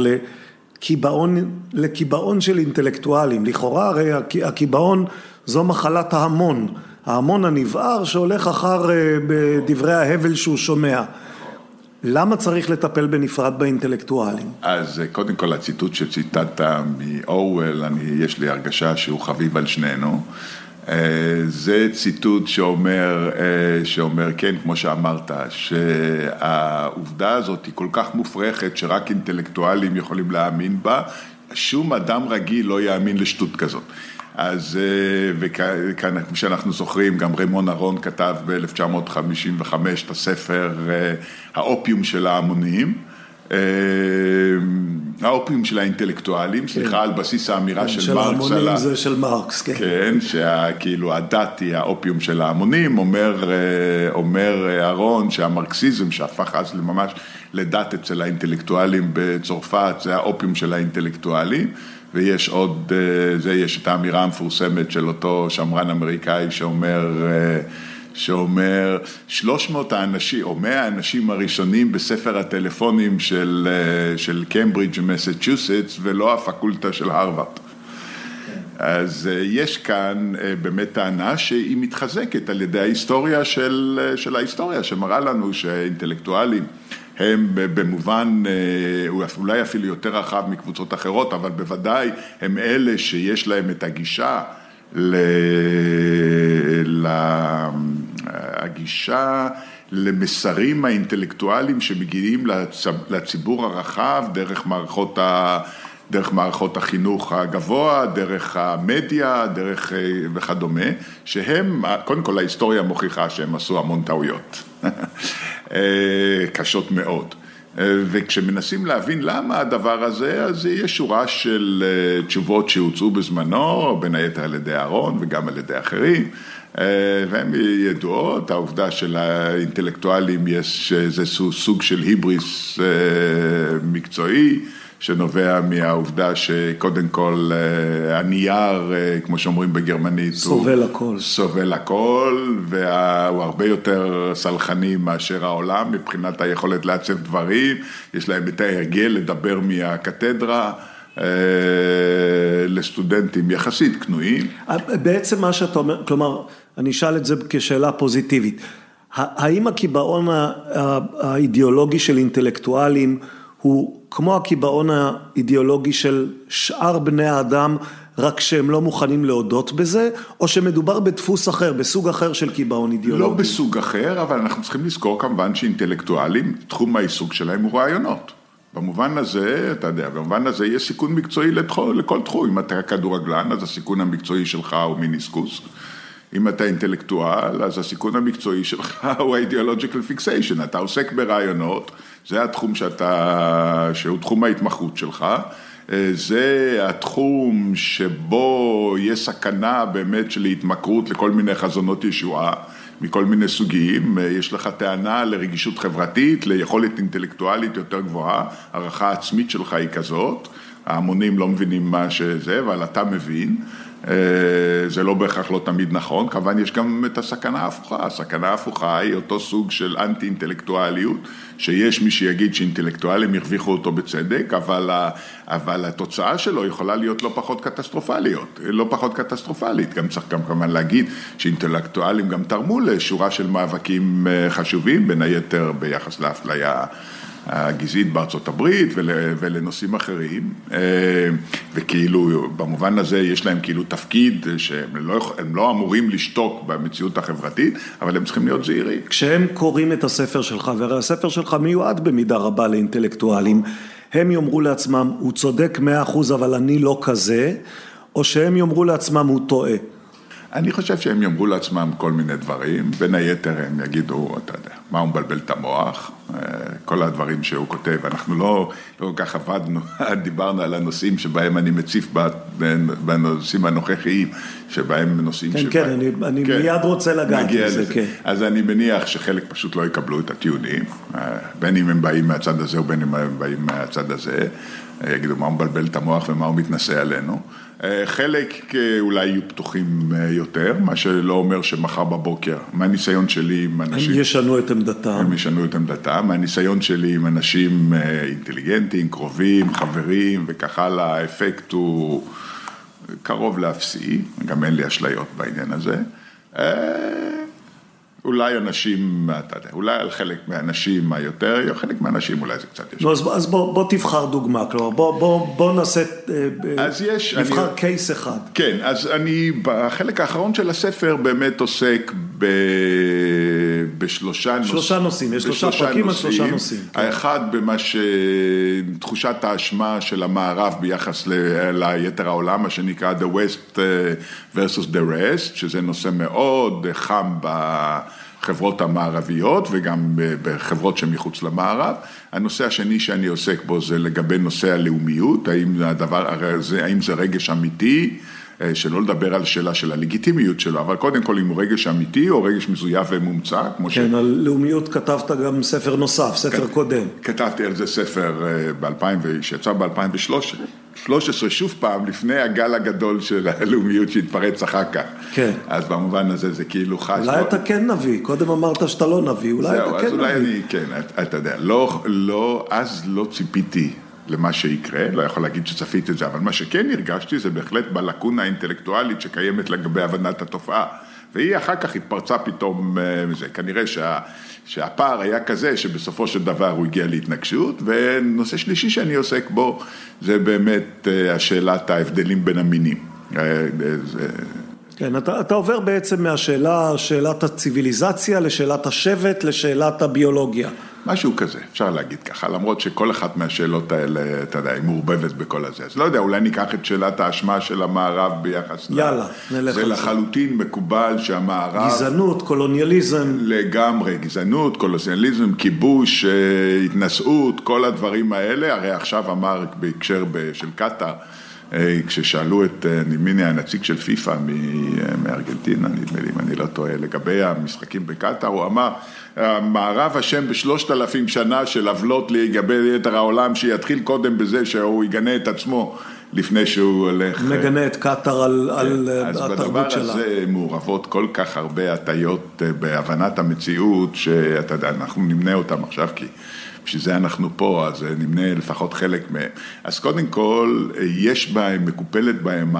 לקיבעון, לקיבעון של אינטלקטואלים. לכאורה הרי הקיבעון זו מחלת ההמון. ההמון הנבער שהולך אחר אה, בדברי ההבל שהוא שומע. למה צריך לטפל בנפרד באינטלקטואלים? אז אה, קודם כל הציטוט שציטטת מאורוול, יש לי הרגשה שהוא חביב על שנינו. אה, זה ציטוט שאומר, אה, שאומר, כן, כמו שאמרת, שהעובדה הזאת היא כל כך מופרכת שרק אינטלקטואלים יכולים להאמין בה, שום אדם רגיל לא יאמין לשטות כזאת. אז אה, וכאן, כמו שאנחנו זוכרים, גם רמון אהרון כתב ב-1955 את הספר האופיום של ההמונים. אה, האופיום של האינטלקטואלים, סליחה, כן. על בסיס האמירה כן, של מרקס. של ההמונים זה של מרקס, כן. כן, שכאילו הדת היא האופיום של ההמונים, אומר, אה, אומר אהרון שהמרקסיזם שהפך אז ממש לדת אצל האינטלקטואלים בצרפת, זה האופיום של האינטלקטואלים. ויש עוד, אה, זה, יש את האמירה המפורסמת של אותו שמרן אמריקאי שאומר שאומר 300 האנשים או 100 האנשים הראשונים בספר הטלפונים של, אה, של קמברידג' ומסצ'וסטס ולא הפקולטה של הרווארד. אז אה, יש כאן אה, באמת טענה שהיא מתחזקת על ידי ההיסטוריה של, של ההיסטוריה, שמראה לנו שאינטלקטואלים הם במובן אולי אפילו יותר רחב מקבוצות אחרות, אבל בוודאי הם אלה שיש להם את הגישה הגישה למסרים האינטלקטואליים שמגיעים לציבור הרחב דרך מערכות ה... דרך מערכות החינוך הגבוה, דרך המדיה, דרך אה, וכדומה, שהם, קודם כל ההיסטוריה מוכיחה שהם עשו המון טעויות, (laughs) אה, קשות מאוד. אה, וכשמנסים להבין למה הדבר הזה, אז יש שורה של תשובות שהוצאו בזמנו, בין היתר על ידי אהרון וגם על ידי אחרים, והן ידועות, העובדה של האינטלקטואלים יש איזה סוג של היבריס מקצועי, שנובע מהעובדה שקודם כל אה, הנייר, אה, כמו שאומרים בגרמנית, סובל הוא הכל. סובל הכל, והוא הרבה יותר סלחני מאשר העולם מבחינת היכולת לעצב דברים, יש להם את ההרגל לדבר מהקתדרה. לסטודנטים יחסית כנועים. בעצם מה שאתה אומר, כלומר, אני אשאל את זה כשאלה פוזיטיבית. האם הקיבעון האידיאולוגי של אינטלקטואלים הוא כמו הקיבעון האידיאולוגי של שאר בני האדם, רק שהם לא מוכנים להודות בזה, או שמדובר בדפוס אחר, בסוג אחר של קיבעון אידיאולוגי? לא בסוג אחר, אבל אנחנו צריכים לזכור כמובן שאינטלקטואלים, תחום העיסוק שלהם הוא רעיונות. במובן הזה, אתה יודע, במובן הזה יש סיכון מקצועי לכל, לכל תחום. אם אתה כדורגלן, אז הסיכון המקצועי שלך הוא מיניסקוס. אם אתה אינטלקטואל, אז הסיכון המקצועי שלך (laughs) הוא ה-ideological אתה עוסק ברעיונות, זה התחום שאתה, שהוא תחום ההתמחות שלך, זה התחום שבו יש סכנה באמת של התמכרות לכל מיני חזונות ישועה. מכל מיני סוגים, יש לך טענה לרגישות חברתית, ליכולת אינטלקטואלית יותר גבוהה, הערכה עצמית שלך היא כזאת, ההמונים לא מבינים מה שזה, אבל אתה מבין, אה, זה לא בהכרח לא תמיד נכון, כמובן יש גם את הסכנה ההפוכה, הסכנה ההפוכה היא אותו סוג של אנטי אינטלקטואליות, שיש מי שיגיד שאינטלקטואלים הרוויחו אותו בצדק, אבל, אבל התוצאה שלו יכולה להיות לא פחות קטסטרופליות, לא פחות קטסטרופלית, גם צריך גם כמובן להגיד שאינטלקטואלים גם תרמו לשורה של מאבקים אה, חשובים, בין היתר ביחס לאפליה הגזעית בארצות הברית ול, ולנושאים אחרים, אה, וכאילו במובן הזה יש להם כאילו תפקיד שהם לא, לא אמורים לשתוק במציאות החברתית, אבל הם צריכים להיות זהירים. כשהם קוראים את הספר שלך, והרי הספר שלך מיועד במידה רבה לאינטלקטואלים, הם יאמרו לעצמם, הוא צודק מאה אחוז אבל אני לא כזה, או שהם יאמרו לעצמם, הוא טועה. אני חושב שהם יאמרו לעצמם כל מיני דברים, בין היתר הם יגידו, אתה יודע, מה הוא מבלבל את המוח, אה, כל הדברים שהוא כותב, אנחנו לא, לא כל כך עבדנו, (laughs) דיברנו על הנושאים שבהם אני מציף בנושאים הנוכחיים, שבהם נושאים כן, שבהם... כן, אני, אני כן, מיד רוצה לגעת בזה, כן. אז אני מניח שחלק פשוט לא יקבלו את הטיעונים, אה, בין אם הם באים מהצד הזה ובין אם הם באים מהצד הזה, אה, יגידו מה הוא מבלבל את המוח ומה הוא מתנשא עלינו. אה, חלק אה, אולי יהיו פתוחים אה, יותר, מה שלא אומר שמחר בבוקר, מהניסיון שלי עם אנשים... הם ישנו את עמדתם. הם ישנו את עמדתם, מהניסיון שלי עם אנשים אינטליגנטים, קרובים, חברים וכך הלאה, האפקט הוא קרוב לאפסי, גם אין לי אשליות בעניין הזה. אולי אנשים, אתה יודע, אולי על חלק מהאנשים היותר, חלק מהאנשים אולי זה קצת יש. אז, אז בוא, בוא תבחר דוגמה, כלומר בוא, בוא, בוא נעשה, אה, אז יש, נבחר אני, קייס אחד. כן, אז אני בחלק האחרון של הספר באמת עוסק ב, בשלושה נושאים. שלושה נושאים, יש שלושה פרקים על שלושה נושאים. כן. האחד במה שתחושת האשמה של המערב ביחס ל, ליתר העולם, מה שנקרא The West אה, versus the Rest, שזה נושא מאוד חם. בחברות המערביות וגם בחברות שמחוץ למערב. הנושא השני שאני עוסק בו זה לגבי נושא הלאומיות, האם הדבר, האם זה רגש אמיתי, שלא לדבר על שאלה של הלגיטימיות שלו, אבל קודם כל אם הוא רגש אמיתי או רגש מזויף ומומצא, כמו כן, ש... כן, על לאומיות כתבת גם ספר נוסף, ספר כת... קודם. כתבתי על זה ספר אה, ב-2000, שיצא ב-2013. 13 שוב פעם לפני הגל הגדול של הלאומיות שהתפרץ אחר כך. כן. אז במובן הזה זה כאילו חש... אולי אתה כן נביא, קודם אמרת שאתה לא נביא, אולי אתה כן נביא. זהו, אז אולי אני, כן, אתה יודע, לא, לא, אז לא ציפיתי למה שיקרה, לא יכול להגיד שצפיתי את זה, אבל מה שכן הרגשתי זה בהחלט בלקונה האינטלקטואלית שקיימת לגבי הבנת התופעה. והיא אחר כך התפרצה פתאום אה, מזה. כנראה שה, שהפער היה כזה שבסופו של דבר הוא הגיע להתנגשות, ונושא שלישי שאני עוסק בו זה באמת אה, השאלת ההבדלים בין המינים. כן, אתה, אתה עובר בעצם מהשאלה, שאלת הציוויליזציה, לשאלת השבט, לשאלת הביולוגיה. משהו כזה, אפשר להגיד ככה, למרות שכל אחת מהשאלות האלה, אתה יודע, היא מעורבבת בכל הזה. אז לא יודע, אולי ניקח את שאלת האשמה של המערב ביחס ל... יאללה, נלך. זה לחלוטין מקובל שהמערב... גזענות, קולוניאליזם. לגמרי, גזענות, קולוניאליזם, כיבוש, אה, התנשאות, כל הדברים האלה. הרי עכשיו אמר בהקשר של קטאר, כששאלו את, נדמה לי, הנציג של פיפ"א מארגנטינה, נדמה לי, אם אני לא טועה, לגבי המשחקים בקטאר, הוא אמר, המערב אשם בשלושת אלפים שנה של עוולות לגבי יתר העולם, שיתחיל קודם בזה שהוא יגנה את עצמו לפני שהוא הולך... מגנה את קטאר על, כן, על התרבות שלה. אז בדבר הזה מעורבות כל כך הרבה הטיות בהבנת המציאות, שאתה יודע, אנחנו נמנה אותם עכשיו כי... בשביל זה אנחנו פה, אז נמנה לפחות חלק מהם. אז קודם כל, יש בהם, מקופלת בהם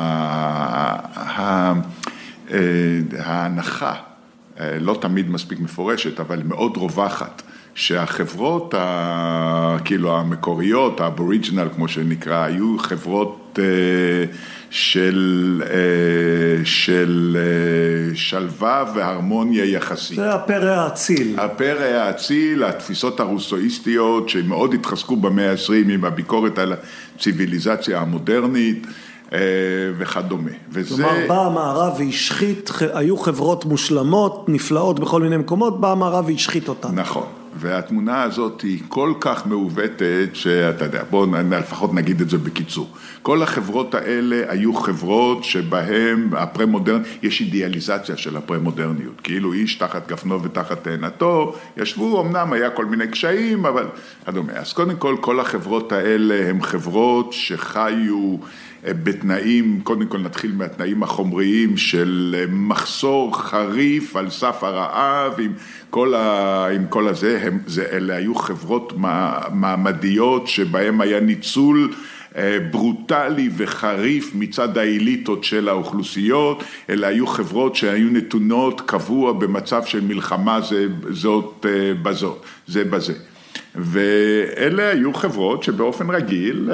ההנחה, לא תמיד מספיק מפורשת, אבל מאוד רווחת, שהחברות כאילו המקוריות, האבוריג'ינל כמו שנקרא, היו חברות של, של שלווה והרמוניה יחסית. זה הפרא האציל. הפרא האציל, התפיסות הרוסואיסטיות שמאוד התחזקו במאה ה-20 עם הביקורת על הציוויליזציה המודרנית. וכדומה. וזה... כלומר, בא המערב והשחית, היו חברות מושלמות, נפלאות בכל מיני מקומות, בא המערב והשחית אותן. נכון. והתמונה הזאת היא כל כך מעוותת, שאתה יודע, בואו לפחות נגיד את זה בקיצור. כל החברות האלה היו חברות שבהן הפרה-מודרנ... יש אידיאליזציה של הפרה-מודרניות, כאילו איש תחת גפנו ותחת תאנתו, ישבו, אמנם היה כל מיני קשיים, אבל כדומה. אז קודם כל, כל החברות האלה הן חברות שחיו בתנאים, קודם כל נתחיל מהתנאים החומריים של מחסור חריף על סף הרעב עם כל, ה, עם כל הזה, הם, זה, אלה היו חברות מעמדיות שבהם היה ניצול ברוטלי וחריף מצד האליטות של האוכלוסיות, אלה היו חברות שהיו נתונות קבוע במצב של מלחמה זה, זאת בזאת, זה בזה. ואלה היו חברות שבאופן רגיל,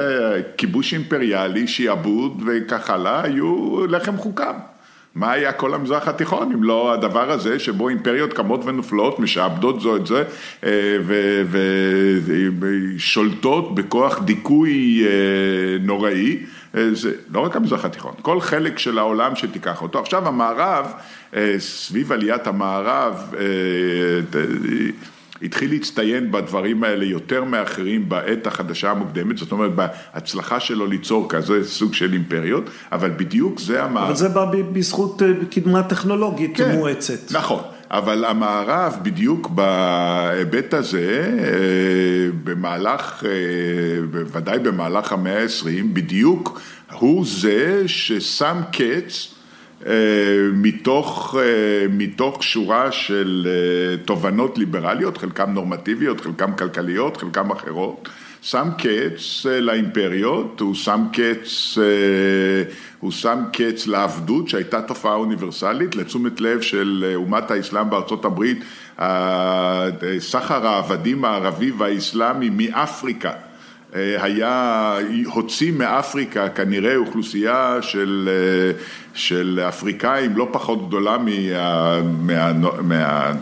כיבוש אימפריאלי, שיעבוד וכך הלאה, היו לחם חוקם. מה היה כל המזרח התיכון אם לא הדבר הזה שבו אימפריות קמות ונופלות, משעבדות זו את זה ושולטות בכוח דיכוי נוראי, זה לא רק המזרח התיכון, כל חלק של העולם שתיקח אותו. עכשיו המערב, סביב עליית המערב, התחיל להצטיין בדברים האלה יותר מאחרים בעת החדשה המוקדמת, זאת אומרת בהצלחה שלו ליצור כזה סוג של אימפריות, אבל בדיוק זה המערב. אבל זה בא בזכות קדמה טכנולוגית כן, מואצת. נכון, אבל המערב בדיוק בהיבט הזה, במהלך, בוודאי במהלך המאה ה-20, בדיוק הוא זה ששם קץ מתוך, מתוך שורה של תובנות ליברליות, חלקם נורמטיביות, חלקם כלכליות, חלקם אחרות, שם קץ לאימפריות, הוא שם קץ, הוא שם קץ לעבדות שהייתה תופעה אוניברסלית, לתשומת לב של אומת האסלאם בארצות הברית, סחר העבדים הערבי והאסלאמי מאפריקה היה, הוציא מאפריקה כנראה אוכלוסייה של, של אפריקאים לא פחות גדולה מה, מה, מה,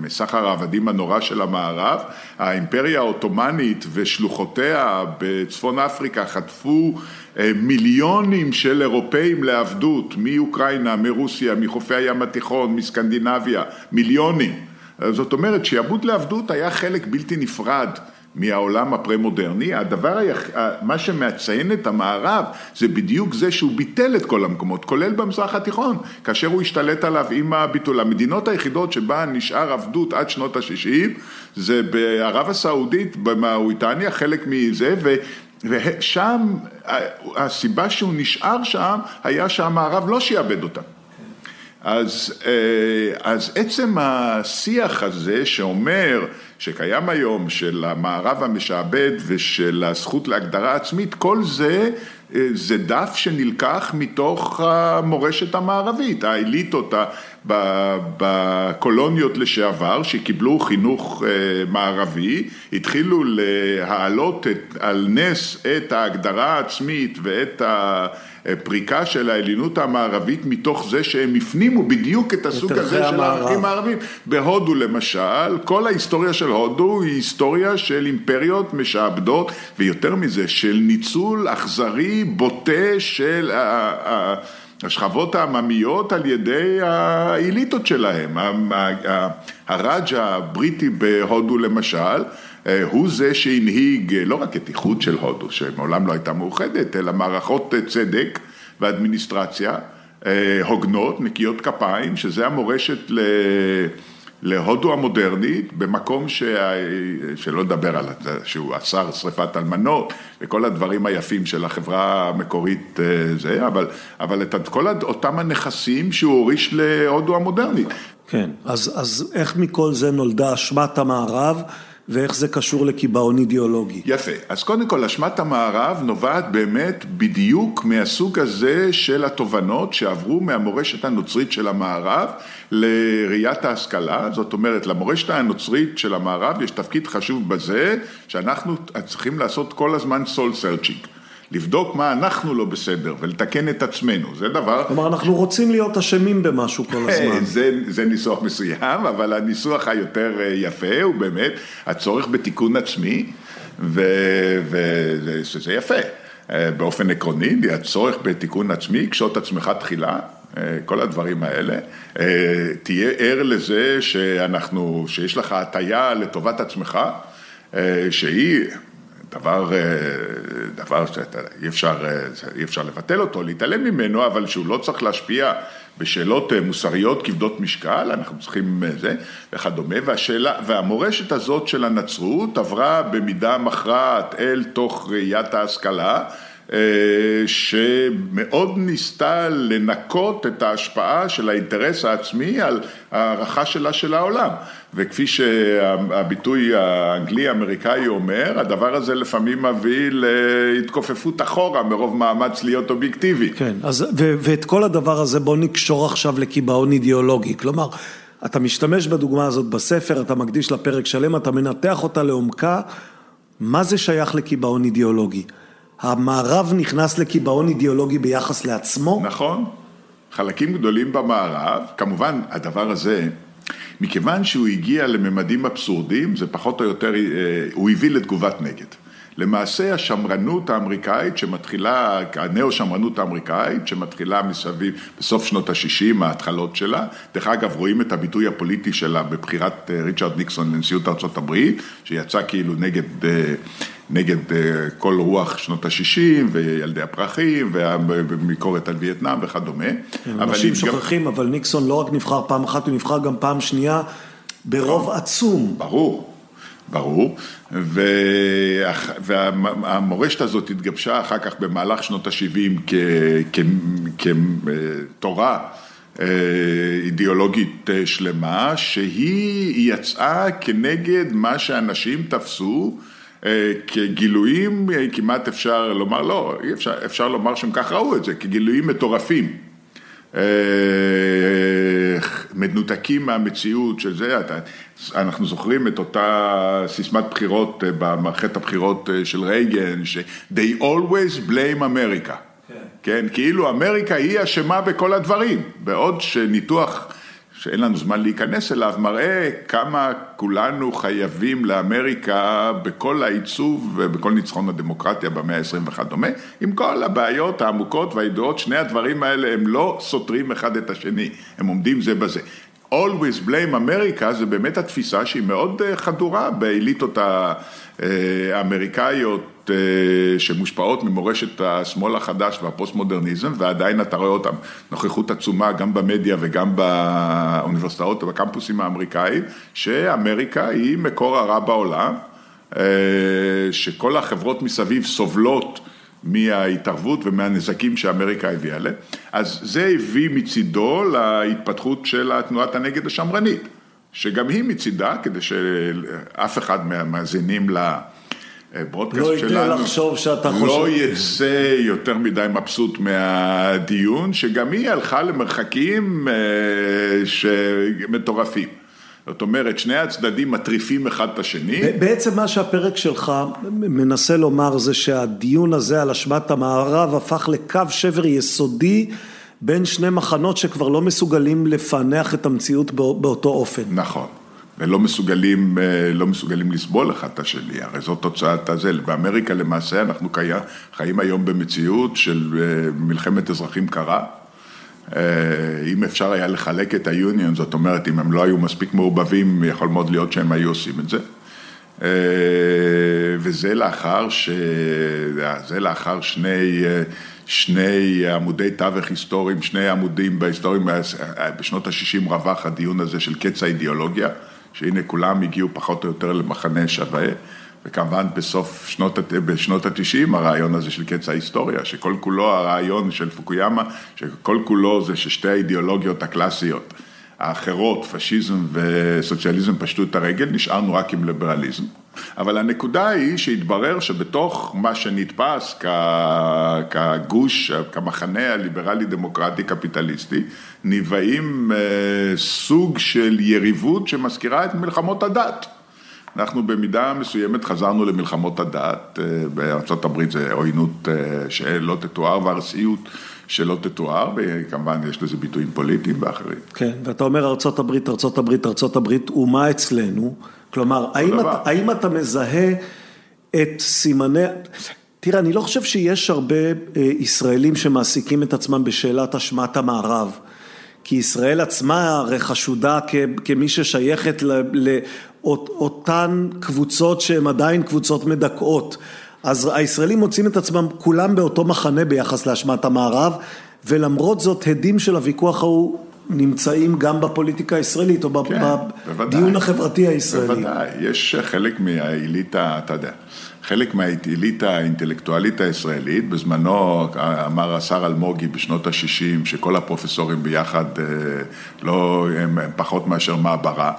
מסחר העבדים הנורא של המערב, האימפריה העות'מאנית ושלוחותיה בצפון אפריקה חטפו מיליונים של אירופאים לעבדות מאוקראינה, מרוסיה, מחופי הים התיכון, מסקנדינביה, מיליונים. זאת אומרת שעבוד לעבדות היה חלק בלתי נפרד מהעולם הפרה-מודרני, הדבר, היח... מה שמציין את המערב זה בדיוק זה שהוא ביטל את כל המקומות, כולל במזרח התיכון, כאשר הוא השתלט עליו עם הביטול. המדינות היחידות שבה נשאר עבדות עד שנות ה-60 זה בערב הסעודית, במאוריטניה, חלק מזה, ו... ושם, הסיבה שהוא נשאר שם, היה שהמערב לא שיעבד אותם. אז, אז עצם השיח הזה שאומר שקיים היום של המערב המשעבד ושל הזכות להגדרה עצמית, כל זה זה דף שנלקח מתוך המורשת המערבית, האליטות בקולוניות לשעבר שקיבלו חינוך מערבי, התחילו להעלות על נס את ההגדרה העצמית ואת הפריקה של העליונות המערבית מתוך זה שהם הפנימו בדיוק את הסוג הזה של הערכים הערבים. בהודו למשל, כל ההיסטוריה של הודו היא היסטוריה של אימפריות משעבדות ויותר מזה, של ניצול אכזרי בוטה של השכבות העממיות על ידי האליטות שלהם. הראג' הבריטי בהודו למשל, הוא זה שהנהיג לא רק את איחוד של הודו, שמעולם לא הייתה מאוחדת, אלא מערכות צדק ואדמיניסטרציה הוגנות, נקיות כפיים, שזה המורשת ל... להודו המודרנית, במקום ש... שלא לדבר על שהוא אסר שריפת אלמנות וכל הדברים היפים של החברה המקורית זה, אבל, אבל את כל אותם הנכסים שהוא הוריש להודו המודרנית. כן, אז, אז איך מכל זה נולדה אשמת המערב? ואיך זה קשור לקיבעון אידיאולוגי. יפה, אז קודם כל אשמת המערב נובעת באמת בדיוק מהסוג הזה של התובנות שעברו מהמורשת הנוצרית של המערב לראיית ההשכלה, זאת אומרת למורשת הנוצרית של המערב יש תפקיד חשוב בזה שאנחנו צריכים לעשות כל הזמן soul searching. לבדוק מה אנחנו לא בסדר ולתקן את עצמנו, זה דבר... כלומר, אנחנו רוצים להיות אשמים במשהו כל הזמן. זה, זה ניסוח מסוים, אבל הניסוח היותר אה, יפה הוא באמת הצורך בתיקון עצמי, וזה יפה. אה, באופן עקרוני, הצורך בתיקון עצמי, קשוט עצמך תחילה, אה, כל הדברים האלה, תהיה ער לזה שאנחנו, שיש לך הטיה לטובת עצמך, שהיא דבר, אה, דבר שאי אפשר, אה, אפשר לבטל אותו, להתעלם ממנו, אבל שהוא לא צריך להשפיע בשאלות אה, מוסריות כבדות משקל, אנחנו צריכים זה וכדומה, והשאלה, והמורשת הזאת של הנצרות עברה במידה מכרעת אל תוך ראיית ההשכלה, שמאוד ניסתה לנקות את ההשפעה של האינטרס העצמי על הערכה שלה של העולם. וכפי שהביטוי האנגלי-אמריקאי אומר, הדבר הזה לפעמים מביא להתכופפות אחורה מרוב מאמץ להיות אובייקטיבי. כן, אז, ו- ואת כל הדבר הזה בוא נקשור עכשיו לקיבעון אידיאולוגי. כלומר, אתה משתמש בדוגמה הזאת בספר, אתה מקדיש לה פרק שלם, אתה מנתח אותה לעומקה, מה זה שייך לקיבעון אידיאולוגי? המערב נכנס לקיבעון אידיאולוגי ביחס לעצמו? נכון. חלקים גדולים במערב, כמובן הדבר הזה מכיוון שהוא הגיע לממדים אבסורדיים, זה פחות או יותר, אה, הוא הביא לתגובת נגד. למעשה השמרנות האמריקאית שמתחילה, הנאו-שמרנות האמריקאית שמתחילה מסביב, בסוף שנות ה-60, ההתחלות שלה, דרך אגב רואים את הביטוי הפוליטי שלה בבחירת אה, ריצ'רד ניקסון לנשיאות ארה"ב, שיצא כאילו נגד אה, נגד אה, כל רוח שנות ה-60 וילדי הפרחים והביקורת על וייטנאם וכדומה. כן, אנשים שוכחים, אבל ניקסון לא רק נבחר פעם אחת, הוא נבחר גם פעם שנייה ברוב עצום. ברור, ברור, והמורשת הזאת התגבשה אחר כך במהלך שנות ה-70 כתורה אה, אידיאולוגית אה, שלמה, שהיא יצאה כנגד מה שאנשים תפסו כגילויים, אה, כמעט אפשר לומר, לא, אי אפשר, אפשר לומר שהם כך ראו את זה, כגילויים מטורפים. אה, מנותקים מהמציאות של זה, אנחנו זוכרים את אותה סיסמת בחירות במערכת הבחירות של רייגן, ש- they always blame America, כן, כן כאילו אמריקה היא אשמה בכל הדברים, בעוד שניתוח שאין לנו זמן להיכנס אליו, מראה כמה כולנו חייבים לאמריקה בכל העיצוב ובכל ניצחון הדמוקרטיה במאה ה-20 וכדומה, עם כל הבעיות העמוקות והידועות, שני הדברים האלה הם לא סותרים אחד את השני, הם עומדים זה בזה. Always blame America זה באמת התפיסה שהיא מאוד אה, חדורה באליטות האמריקאיות אה, שמושפעות ממורשת השמאל החדש והפוסט-מודרניזם ועדיין אתה רואה אותם, נוכחות עצומה גם במדיה וגם באוניברסיטאות ובקמפוסים האמריקאים, שאמריקה היא מקור הרע בעולם, אה, שכל החברות מסביב סובלות מההתערבות ומהנזקים שאמריקה הביאה להם, אז זה הביא מצידו להתפתחות של התנועת הנגד השמרנית, שגם היא מצידה, כדי שאף אחד מהמאזינים לברודקאסט לא שלנו, לא לחשוב שאתה חושב, לא יצא יותר מדי מבסוט מהדיון, שגם היא הלכה למרחקים אה, מטורפים. זאת אומרת, שני הצדדים מטריפים אחד את השני. בעצם מה שהפרק שלך מנסה לומר זה שהדיון הזה על אשמת המערב הפך לקו שבר יסודי בין שני מחנות שכבר לא מסוגלים לפענח את המציאות באותו אופן. נכון. ולא מסוגלים, לא מסוגלים לסבול אחד את השני, הרי זאת תוצאת הזה. באמריקה למעשה אנחנו חיים היום במציאות של אה, מלחמת אזרחים קרה. אה, אם אפשר היה לחלק את היוניון, זאת אומרת, אם הם לא היו מספיק מעורבבים, יכול מאוד להיות שהם היו עושים את זה. וזה לאחר, ש... זה לאחר שני, שני עמודי תווך היסטוריים, שני עמודים בהיסטוריים, בשנות ה-60 רווח הדיון הזה של קץ האידיאולוגיה, שהנה כולם הגיעו פחות או יותר למחנה שווה. וכמובן בסוף שנות, בשנות התשעים הרעיון הזה של קץ ההיסטוריה, שכל כולו הרעיון של פוקויאמה, שכל כולו זה ששתי האידיאולוגיות הקלאסיות האחרות, פשיזם וסוציאליזם פשטו את הרגל, נשארנו רק עם ליברליזם. אבל הנקודה היא שהתברר שבתוך מה שנתפס כגוש, כמחנה הליברלי דמוקרטי קפיטליסטי, נבעים אה, סוג של יריבות שמזכירה את מלחמות הדת. אנחנו במידה מסוימת חזרנו למלחמות הדת, אה, בארה"ב זה עוינות אה, שלא תתואר וארסיות שלא תתואר, וכמובן יש לזה ביטויים פוליטיים ואחרים. כן, ואתה אומר ארה"ב, ארה"ב, ארה"ב, אומה אצלנו, כלומר, האם אתה, האם אתה מזהה את סימני... תראה, אני לא חושב שיש הרבה אה, ישראלים שמעסיקים את עצמם בשאלת אשמת המערב. כי ישראל עצמה הרי חשודה כמי ששייכת לאותן קבוצות שהן עדיין קבוצות מדכאות. אז הישראלים מוצאים את עצמם כולם באותו מחנה ביחס לאשמת המערב, ולמרות זאת הדים של הוויכוח ההוא נמצאים גם בפוליטיקה הישראלית או כן, בדיון בוודאי, החברתי הישראלי. בוודאי, יש חלק מהאליטה, אתה יודע. חלק מהאליטה האינטלקטואלית הישראלית, בזמנו אמר השר אלמוגי בשנות ה-60 שכל הפרופסורים ביחד אה, לא, הם פחות מאשר מעברה,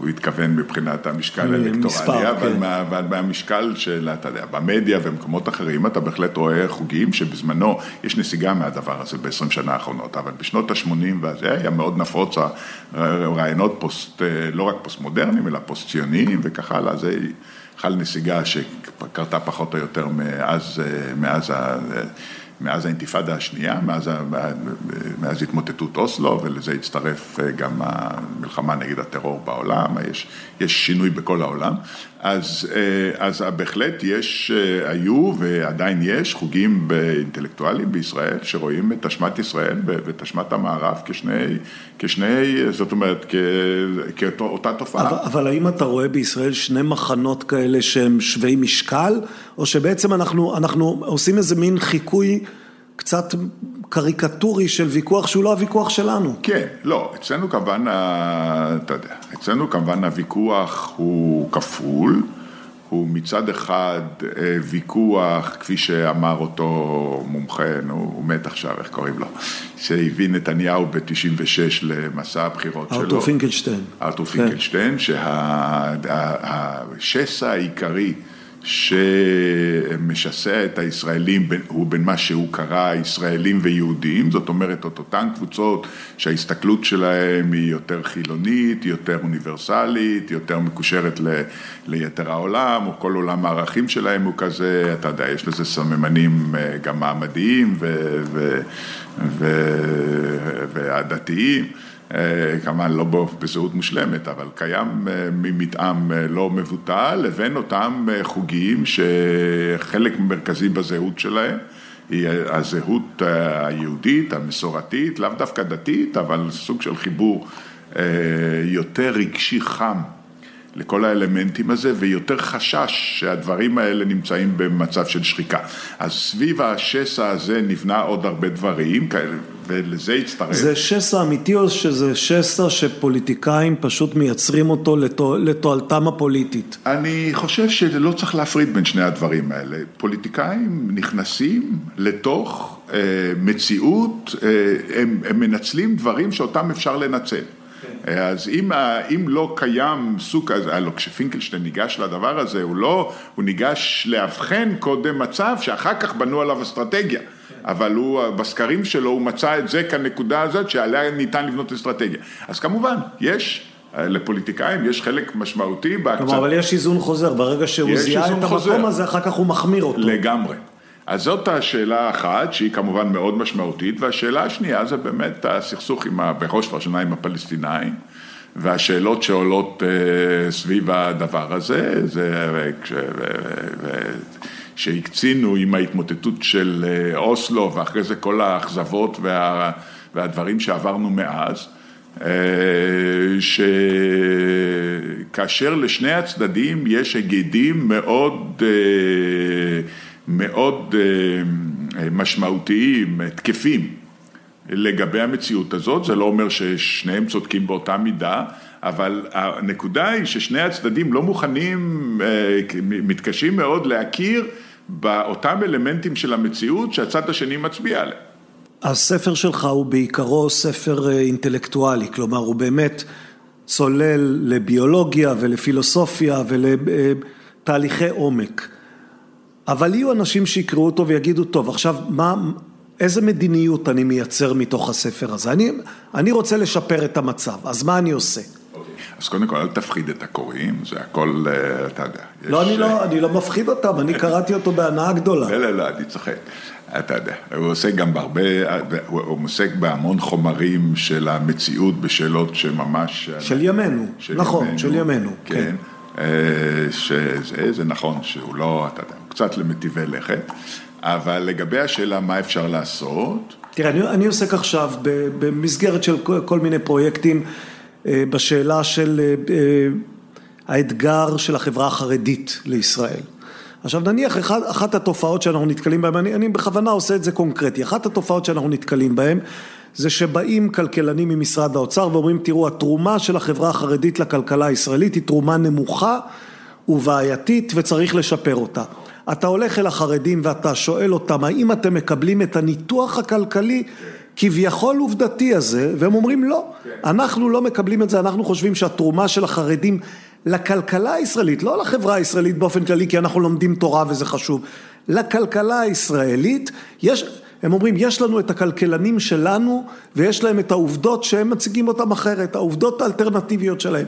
הוא התכוון מבחינת המשקל האלקטורלי, אבל כן. מה, מהמשקל של, אתה יודע, במדיה ובמקומות אחרים אתה בהחלט רואה חוגים שבזמנו יש נסיגה מהדבר הזה ב-20 שנה האחרונות, אבל בשנות ה-80 וזה היה מאוד נפוץ רעיונות פוסט, אה, לא רק פוסט מודרניים אלא פוסט ציוניים וכך הלאה, זה חל נסיגה שקרתה פחות או יותר מאז, מאז, מאז האינתיפאדה השנייה, מאז, מאז התמוטטות אוסלו, ולזה הצטרף גם המלחמה נגד הטרור בעולם, יש, יש שינוי בכל העולם. אז, אה, אז בהחלט יש, אה, היו ועדיין יש חוגים אינטלקטואליים בישראל שרואים את אשמת ישראל ואת אשמת המערב כשני, כשני זאת אומרת, כאותה תופעה. אבל, אבל האם אתה רואה בישראל שני מחנות כאלה שהם שווי משקל, או שבעצם אנחנו, אנחנו עושים איזה מין חיקוי קצת קריקטורי של ויכוח שהוא לא הוויכוח שלנו. כן, לא, אצלנו כמובן, אתה יודע, אצלנו כמובן הוויכוח הוא כפול, הוא מצד אחד אה, ויכוח, כפי שאמר אותו מומחה, נו, הוא מת עכשיו, איך קוראים לו, שהביא נתניהו ב-96 למסע הבחירות שלו. ארתור פינקלשטיין. ארתור כן. פינקלשטיין, שהשסע העיקרי שמשסע את הישראלים הוא בין מה שהוא קרא ישראלים ויהודים, זאת אומרת את אותן קבוצות שההסתכלות שלהם היא יותר חילונית, יותר אוניברסלית, יותר מקושרת ל, ליתר העולם, או כל עולם הערכים שלהם הוא כזה, אתה יודע, יש לזה סממנים אה, גם מעמדיים והדתיים. אה, כמובן לא בזהות מושלמת, אבל קיים אה, ממטעם אה, לא מבוטל, לבין אותם חוגים שחלק מרכזי בזהות שלהם היא הזהות היהודית, המסורתית, לאו דווקא דתית, אבל סוג של חיבור יותר רגשי חם לכל האלמנטים הזה, ויותר חשש שהדברים האלה נמצאים במצב של שחיקה. אז סביב השסע הזה נבנה עוד הרבה דברים, ולזה הצטרף. זה שסע אמיתי או שזה שסע שפוליטיקאים פשוט מייצרים אותו לתועלתם הפוליטית? אני חושב שלא צריך להפריד בין שני הדברים האלה. פוליטיקאים נכנסים לתוך אה, מציאות, אה, הם, הם מנצלים דברים שאותם אפשר לנצל. אז אם, אם לא קיים סוג כזה, הלוא כשפינקלשטיין ניגש לדבר הזה, הוא לא, הוא ניגש לאבחן קודם מצב שאחר כך בנו עליו אסטרטגיה. אבל הוא, בסקרים שלו הוא מצא את זה כנקודה הזאת שעליה ניתן לבנות אסטרטגיה. אז כמובן, יש לפוליטיקאים יש חלק משמעותי בהקצת... כלומר, אבל יש איזון חוזר, ברגע שהוא זיהה את המקום הזה, אחר כך הוא מחמיר אותו. לגמרי. אז זאת השאלה האחת, שהיא כמובן מאוד משמעותית, והשאלה השנייה זה באמת הסכסוך עם, בראש ובראשונה עם הפלסטינאים, והשאלות שעולות uh, סביב הדבר הזה, זה כש... שהקצינו עם ההתמוטטות של אה, אוסלו, ואחרי זה כל האכזבות וה, והדברים שעברנו מאז, שכאשר לשני הצדדים יש היגדים מאוד, מאוד משמעותיים, תקפים, לגבי המציאות הזאת, זה לא אומר ששניהם צודקים באותה מידה, אבל הנקודה היא ששני הצדדים לא מוכנים, מתקשים מאוד להכיר באותם אלמנטים של המציאות שהצד השני מצביע עליהם. הספר שלך הוא בעיקרו ספר אינטלקטואלי, כלומר הוא באמת צולל לביולוגיה ולפילוסופיה ולתהליכי עומק. אבל יהיו אנשים שיקראו אותו ויגידו, טוב, עכשיו מה, איזה מדיניות אני מייצר מתוך הספר הזה? אני, אני רוצה לשפר את המצב, אז מה אני עושה? אז קודם כל, אל תפחיד את הקוראים, זה הכל, אתה יודע. לא, אני לא, אני לא מפחיד אותם, אני קראתי אותו בהנאה גדולה. לא, לא, לא, אני צוחק. אתה יודע, הוא עוסק גם בהרבה, הוא עוסק בהמון חומרים של המציאות בשאלות שממש... של ימינו, נכון, של ימינו. כן, שזה נכון שהוא לא, אתה יודע, הוא קצת למטיבי לכת, אבל לגבי השאלה מה אפשר לעשות... תראה, אני, אני עוסק עכשיו במסגרת של כל מיני פרויקטים בשאלה של האתגר של החברה החרדית לישראל. עכשיו נניח אחד, אחת התופעות שאנחנו נתקלים בהן, אני, אני בכוונה עושה את זה קונקרטי, אחת התופעות שאנחנו נתקלים בהן זה שבאים כלכלנים ממשרד האוצר ואומרים תראו התרומה של החברה החרדית לכלכלה הישראלית היא תרומה נמוכה ובעייתית וצריך לשפר אותה. אתה הולך אל החרדים ואתה שואל אותם האם אתם מקבלים את הניתוח הכלכלי כביכול עובדתי הזה והם אומרים לא, אנחנו לא מקבלים את זה, אנחנו חושבים שהתרומה של החרדים לכלכלה הישראלית, לא לחברה הישראלית באופן כללי כי אנחנו לומדים תורה וזה חשוב, לכלכלה הישראלית יש, הם אומרים יש לנו את הכלכלנים שלנו ויש להם את העובדות שהם מציגים אותם אחרת, העובדות האלטרנטיביות שלהם.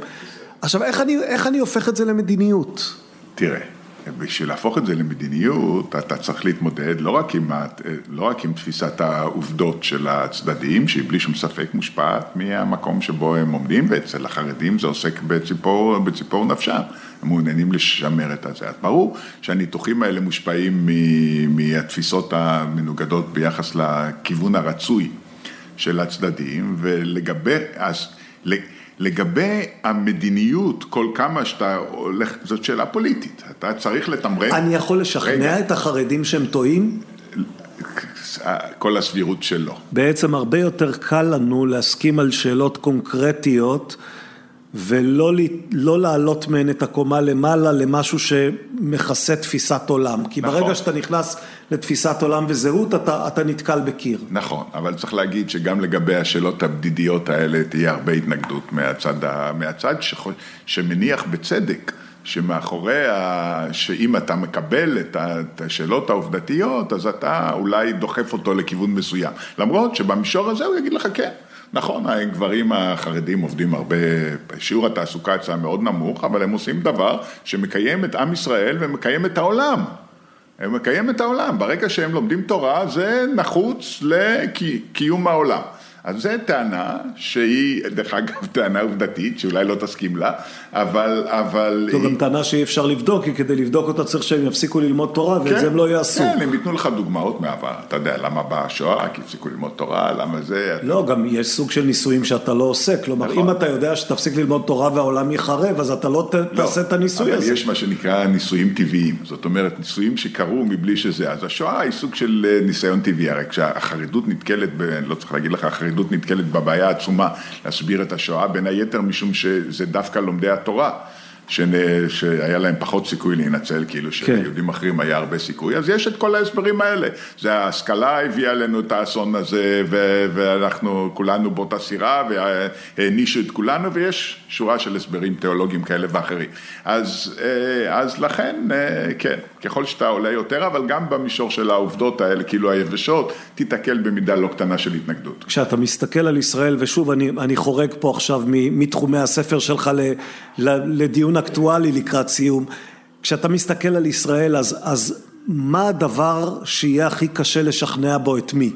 עכשיו איך אני, איך אני הופך את זה למדיניות? תראה בשביל להפוך את זה למדיניות, אתה צריך להתמודד לא רק עם, לא רק עם תפיסת העובדות של הצדדים, שהיא בלי שום ספק מושפעת מהמקום שבו הם עומדים, ואצל החרדים זה עוסק בציפור, בציפור נפשם, הם מעוניינים לשמר את הזה. אז ברור שהניתוחים האלה מושפעים מהתפיסות המנוגדות ביחס לכיוון הרצוי של הצדדים, ולגבי... אז, לגבי המדיניות, כל כמה שאתה הולך, זאת שאלה פוליטית, אתה צריך לתמרן. אני יכול לשכנע רגע. את החרדים שהם טועים? כל הסבירות שלא. בעצם הרבה יותר קל לנו להסכים על שאלות קונקרטיות ולא לא להעלות מהן את הקומה למעלה למשהו שמכסה תפיסת עולם. כי נכון. ברגע שאתה נכנס לתפיסת עולם וזהות, אתה, אתה נתקל בקיר. נכון, אבל צריך להגיד שגם לגבי השאלות הבדידיות האלה תהיה הרבה התנגדות מהצד, מהצד שחו, שמניח בצדק. שמאחורי, ה... שאם אתה מקבל את השאלות העובדתיות, אז אתה אולי דוחף אותו לכיוון מסוים. למרות שבמישור הזה הוא יגיד לך כן. נכון, הגברים החרדים עובדים הרבה, שיעור התעסוקה אצלם מאוד נמוך, אבל הם עושים דבר שמקיים את עם ישראל ומקיים את העולם. הם מקיים את העולם, ברגע שהם לומדים תורה זה נחוץ לקיום העולם. אז זו טענה שהיא, דרך אגב, טענה עובדתית, שאולי לא תסכים לה, אבל, אבל... זו גם טענה שאי אפשר לבדוק, כי כדי לבדוק אותה צריך שהם יפסיקו ללמוד תורה, ואת זה הם לא יעשו. כן, הם ייתנו לך דוגמאות מהעבר, אתה יודע, למה באה השואה, כי הפסיקו ללמוד תורה, למה זה... לא, גם יש סוג של ניסויים שאתה לא עושה, כלומר, אם אתה יודע שתפסיק ללמוד תורה והעולם ייחרב, אז אתה לא תעשה את הניסוי הזה. אבל יש מה שנקרא ניסויים טבעיים, זאת אומרת, ניסויים שקרו מבלי שזה, אז השואה היא סוג של ניסיון טבעי, הרי כשהחרדות נתקלת, לא צריך להגיד לך, החרדות נתקלת בבעיה עצומה להסביר את השואה, בין היתר משום שזה דווקא לומדי התורה. שהיה להם פחות סיכוי להינצל, כאילו כן. שליהודים אחרים היה הרבה סיכוי, אז יש את כל ההסברים האלה. זה ההשכלה הביאה לנו את האסון הזה, ואנחנו כולנו באותה סירה, והענישו את כולנו, ויש שורה של הסברים תיאולוגיים כאלה ואחרים. אז, אה, אז לכן, אה, כן, ככל שאתה עולה יותר, אבל גם במישור של העובדות האלה, כאילו היבשות, תיתקל במידה לא קטנה של התנגדות. כשאתה מסתכל על ישראל, ושוב, אני, אני חורג פה עכשיו מתחומי הספר שלך לדיון אקטואלי לקראת סיום, כשאתה מסתכל על ישראל, אז, אז מה הדבר שיהיה הכי קשה לשכנע בו את מי?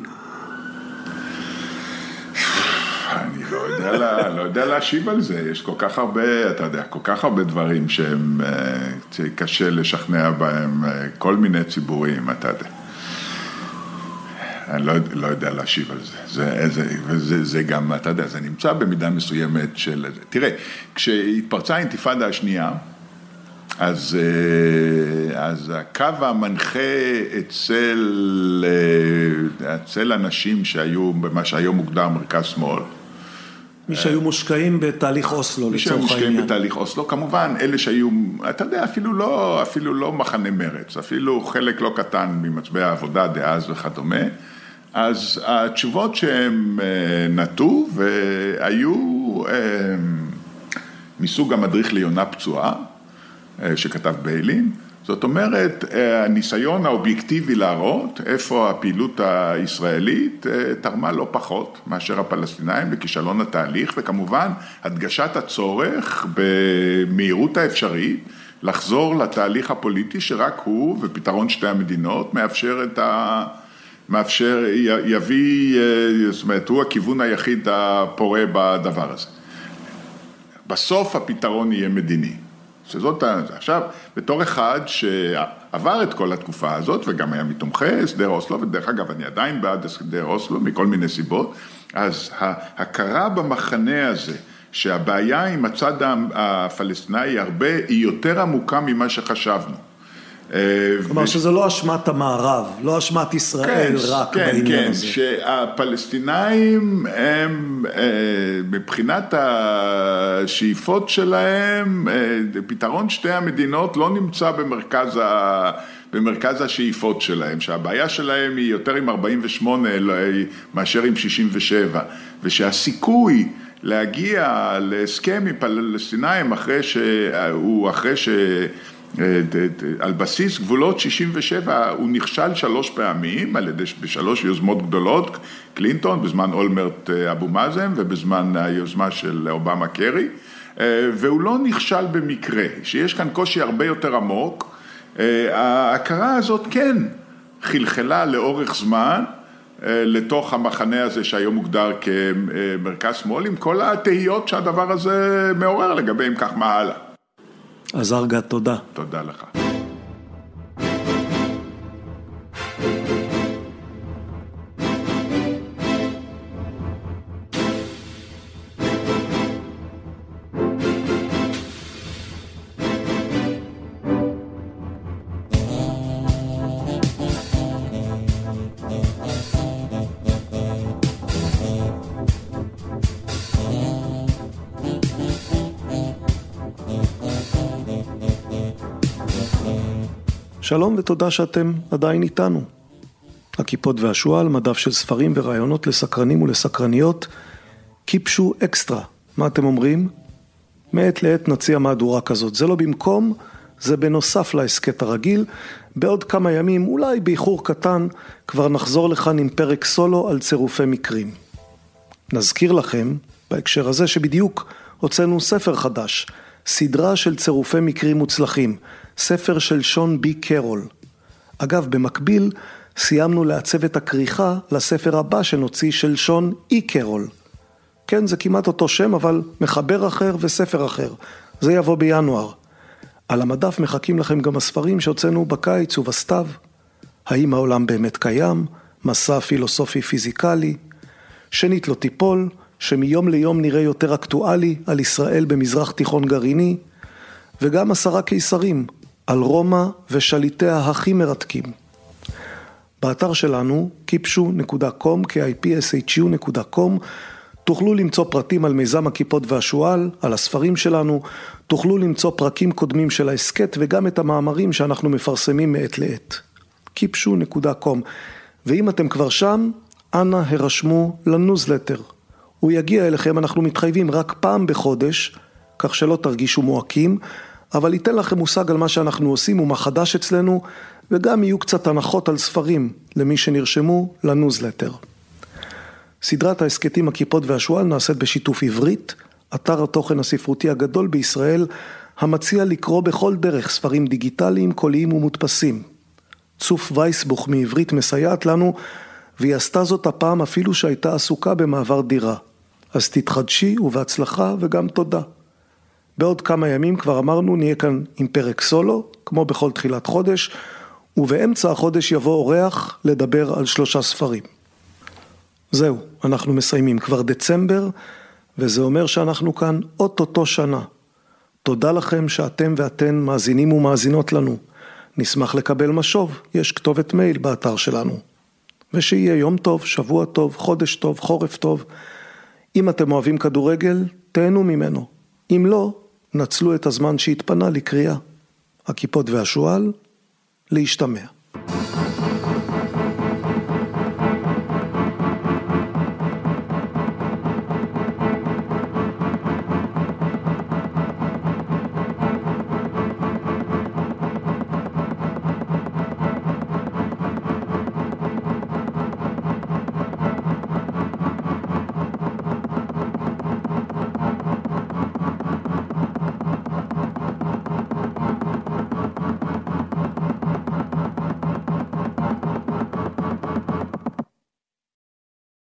יודע, לא יודע להשיב על זה, יש כל כך הרבה, אתה יודע, כל כך הרבה דברים שהם אה, קשה לשכנע בהם אה, כל מיני ציבורים, אתה יודע. אני לא, לא יודע להשיב על זה. זה, זה, וזה, זה גם, אתה יודע, זה נמצא במידה מסוימת של... תראה, כשהתפרצה האינתיפאדה השנייה, אז, אה, אז הקו המנחה אצל, אה, אצל אנשים שהיו במה שהיום מוגדר מרכז-שמאל, מי שהיו מושקעים בתהליך אוסלו מי לצורך שהיו העניין. מושקעים בתהליך אוסלו, כמובן, אלה שהיו, אתה יודע, אפילו לא, אפילו לא מחנה מרץ, אפילו חלק לא קטן ממצביעי העבודה דאז וכדומה, אז התשובות שהם אה, נטו והיו אה, מסוג המדריך ליונה פצועה, אה, שכתב ביילין, זאת אומרת, הניסיון האובייקטיבי להראות איפה הפעילות הישראלית תרמה לא פחות מאשר הפלסטינאים בכישלון התהליך, וכמובן הדגשת הצורך במהירות האפשרית לחזור לתהליך הפוליטי שרק הוא ופתרון שתי המדינות מאפשר את ה... מאפשר, יביא, אה, זאת אומרת, הוא הכיוון היחיד הפורה בדבר הזה. בסוף הפתרון יהיה מדיני. שזאת, עכשיו, בתור אחד שעבר את כל התקופה הזאת וגם היה מתומכי הסדר אוסלו, ודרך אגב, אני עדיין בעד הסדר אוסלו מכל מיני סיבות, אז ההכרה במחנה הזה, שהבעיה עם הצד הפלסטיני הרבה, היא יותר עמוקה ממה שחשבנו. אה, כלומר ו- שזה לא אשמת המערב, לא אשמת ישראל רק כן, בעניין כן, הזה. שהפלסטינאים הם אה, מבחינת השאיפות שלהם, אה, פתרון שתי המדינות לא נמצא במרכז, ה, במרכז השאיפות שלהם, שהבעיה שלהם היא יותר עם 48 אלא- מאשר עם 67, ושהסיכוי להגיע להסכם עם פלסטינאים אחרי שהוא, אחרי ש... על בסיס גבולות 67 הוא נכשל שלוש פעמים על ידי, בשלוש יוזמות גדולות, קלינטון, בזמן אולמרט אבו מאזן ובזמן היוזמה של אובמה קרי, והוא לא נכשל במקרה, שיש כאן קושי הרבה יותר עמוק, ההכרה הזאת כן חלחלה לאורך זמן לתוך המחנה הזה שהיום מוגדר כמרכז שמאל, עם כל התהיות שהדבר הזה מעורר לגבי אם כך מה הלאה. אז ארגה, תודה. תודה לך. שלום ותודה שאתם עדיין איתנו. הכיפות והשועל, מדף של ספרים ורעיונות לסקרנים ולסקרניות, קיפשו אקסטרה. מה אתם אומרים? מעת לעת נציע מהדורה כזאת. זה לא במקום, זה בנוסף להסכת הרגיל. בעוד כמה ימים, אולי באיחור קטן, כבר נחזור לכאן עם פרק סולו על צירופי מקרים. נזכיר לכם, בהקשר הזה, שבדיוק הוצאנו ספר חדש, סדרה של צירופי מקרים מוצלחים, ספר של שון בי קרול. אגב, במקביל, סיימנו לעצב את הכריכה לספר הבא שנוציא של שון אי קרול. כן, זה כמעט אותו שם, אבל מחבר אחר וספר אחר. זה יבוא בינואר. על המדף מחכים לכם גם הספרים שהוצאנו בקיץ ובסתיו. האם העולם באמת קיים? מסע פילוסופי פיזיקלי. שנית לא תיפול, שמיום ליום נראה יותר אקטואלי על ישראל במזרח תיכון גרעיני, וגם עשרה קיסרים, על רומא ושליטיה הכי מרתקים. באתר שלנו, kipshu.com, kipshu.com, תוכלו למצוא פרטים על מיזם הכיפות והשועל, על הספרים שלנו, תוכלו למצוא פרקים קודמים של ההסכת וגם את המאמרים שאנחנו מפרסמים מעת לעת. kipshu.com ואם אתם כבר שם, אנא הרשמו לניוזלטר. הוא יגיע אליכם, אנחנו מתחייבים רק פעם בחודש, כך שלא תרגישו מועקים, אבל ייתן לכם מושג על מה שאנחנו עושים ומה חדש אצלנו, וגם יהיו קצת הנחות על ספרים למי שנרשמו לניוזלטר. סדרת ההסכתים הקיפוד והשועל נעשית בשיתוף עברית, אתר התוכן הספרותי הגדול בישראל, המציע לקרוא בכל דרך ספרים דיגיטליים, קוליים ומודפסים. צוף וייסבוך מעברית מסייעת לנו, והיא עשתה זאת הפעם אפילו שהייתה עסוקה במעבר דירה. אז תתחדשי ובהצלחה וגם תודה. בעוד כמה ימים כבר אמרנו נהיה כאן עם פרק סולו, כמו בכל תחילת חודש, ובאמצע החודש יבוא אורח לדבר על שלושה ספרים. זהו, אנחנו מסיימים. כבר דצמבר, וזה אומר שאנחנו כאן אוטוטו שנה. תודה לכם שאתם ואתן מאזינים ומאזינות לנו. נשמח לקבל משוב, יש כתובת מייל באתר שלנו. ושיהיה יום טוב, שבוע טוב, חודש טוב, חורף טוב. אם אתם אוהבים כדורגל, תהנו ממנו. אם לא, נצלו את הזמן שהתפנה לקריאה. הכיפות והשועל, להשתמע.